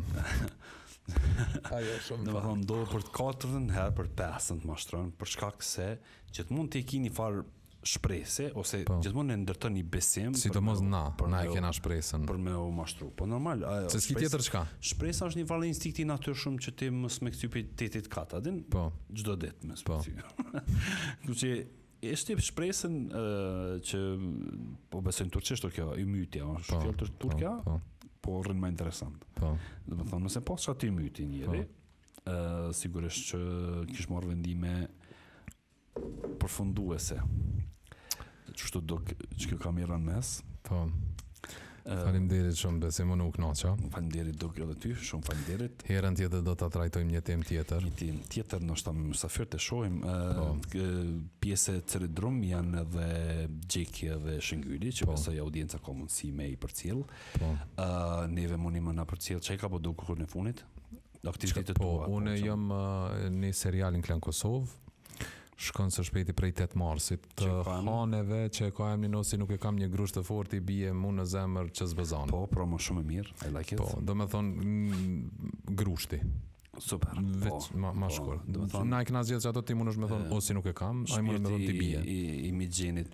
S1: Ajo shumë.
S2: Domethonë do për të katërtën herë për pesën të mashtron për shkak se gjithmonë ti ke një far shprese ose
S1: po.
S2: gjithmonë e ndërton një besim
S1: sidomos na na e kena shpresën
S2: për me u mashtru po normal ajo
S1: se s'ki tjetër çka
S2: shpresa është një far instinkti i natyrshëm që ti mos me kcy pi tetit kat a din
S1: po
S2: çdo ditë më
S1: po
S2: do të e shtip shpresën që po besojnë turqisht kjo i mytja është
S1: po,
S2: fjalë turqja turka
S1: po,
S2: po. po rrin më interesant
S1: po
S2: domethonë nëse po çati myti njëri po. ë sigurisht që kish marr vendime përfunduese. Çështët do që kjo kamera në mes.
S1: Po. Faleminderit shumë Besim, unë u kënaqa.
S2: Faleminderit edhe ty, shumë faleminderit.
S1: Herën tjetër do ta trajtojmë një temë tjetër.
S2: Një temë tjetër, ndoshta me mysafir të shohim.
S1: Po.
S2: Pjesë e cërit drum janë edhe Gjeki dhe Shëngyli, që
S1: po.
S2: besoj audienca ka mundësi me i përcjell.
S1: Po.
S2: E neve muni me na përcjell çka ka po dukur në fund. në aktivitetet
S1: po,
S2: tua.
S1: Po,
S2: unë
S1: jam në një serial n'Klan Kosovë, shkon së shpejti prej 8 marsit të hanave që e ka emnin o sy nuk e kam një grusht të fort i bie mu në zemër që s'bëzan
S2: po promo shumë e mirë I like it
S1: po domethonë mm, grushti
S2: Super.
S1: Veç,
S2: po,
S1: ma, ma
S2: po, shkurt. Domethonë,
S1: na e kena zgjedh ato ti mundesh me thonë o sy nuk e kam, ai mund të thonë ti bie.
S2: I i, i imagine it.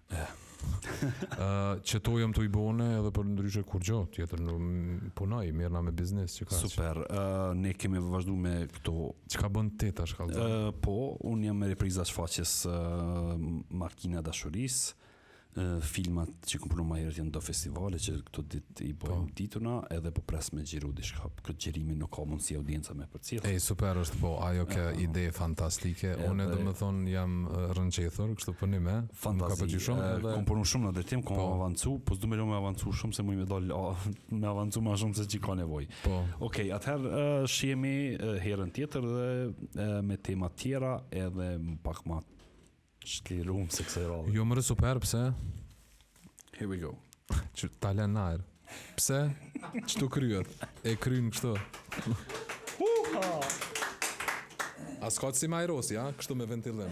S2: që
S1: ato jam tu i bo edhe për ndryshe kurgjo, tjetër në punoj, mirrna me biznes që ka që.
S2: Super, uh, ne kemi vazhdu me këto...
S1: Çka bon ti tash?
S2: Uh, po, unë jam me repriza shfaqes uh, Makina Dashurisë, uh, filmat që kom punu ma herët janë n'do festivale që këto dit T'i bëjmë
S1: po.
S2: dituna edhe po pres me xhiru diçka. Këtë xhirimin nuk ka mundësi audienca me përcjell.
S1: Ej, super është po, ajo kjo
S2: uh,
S1: ide fantastike.
S2: Edhe,
S1: Unë domethënë jam rrënqethur, kështu po nime.
S2: Fantazi.
S1: Ka shumë edhe
S2: kam punuar shumë në drejtim, kam
S1: po.
S2: avancu, po s'do me lë me avancu shumë se më me dal me avancu më shumë se ç'i ka nevojë.
S1: Po.
S2: Okej, okay, atëherë uh, shihemi uh, herën tjetër dhe uh, me tema tjera edhe pak më Ç'ti rrum se kësaj radhe.
S1: Jo mre super pse?
S2: Here we go.
S1: Që ta len n'ajër. Pse? Ç'tu kryet? E kryn kështu. A s'ka si Majrosi, a? Kështu me ventilim.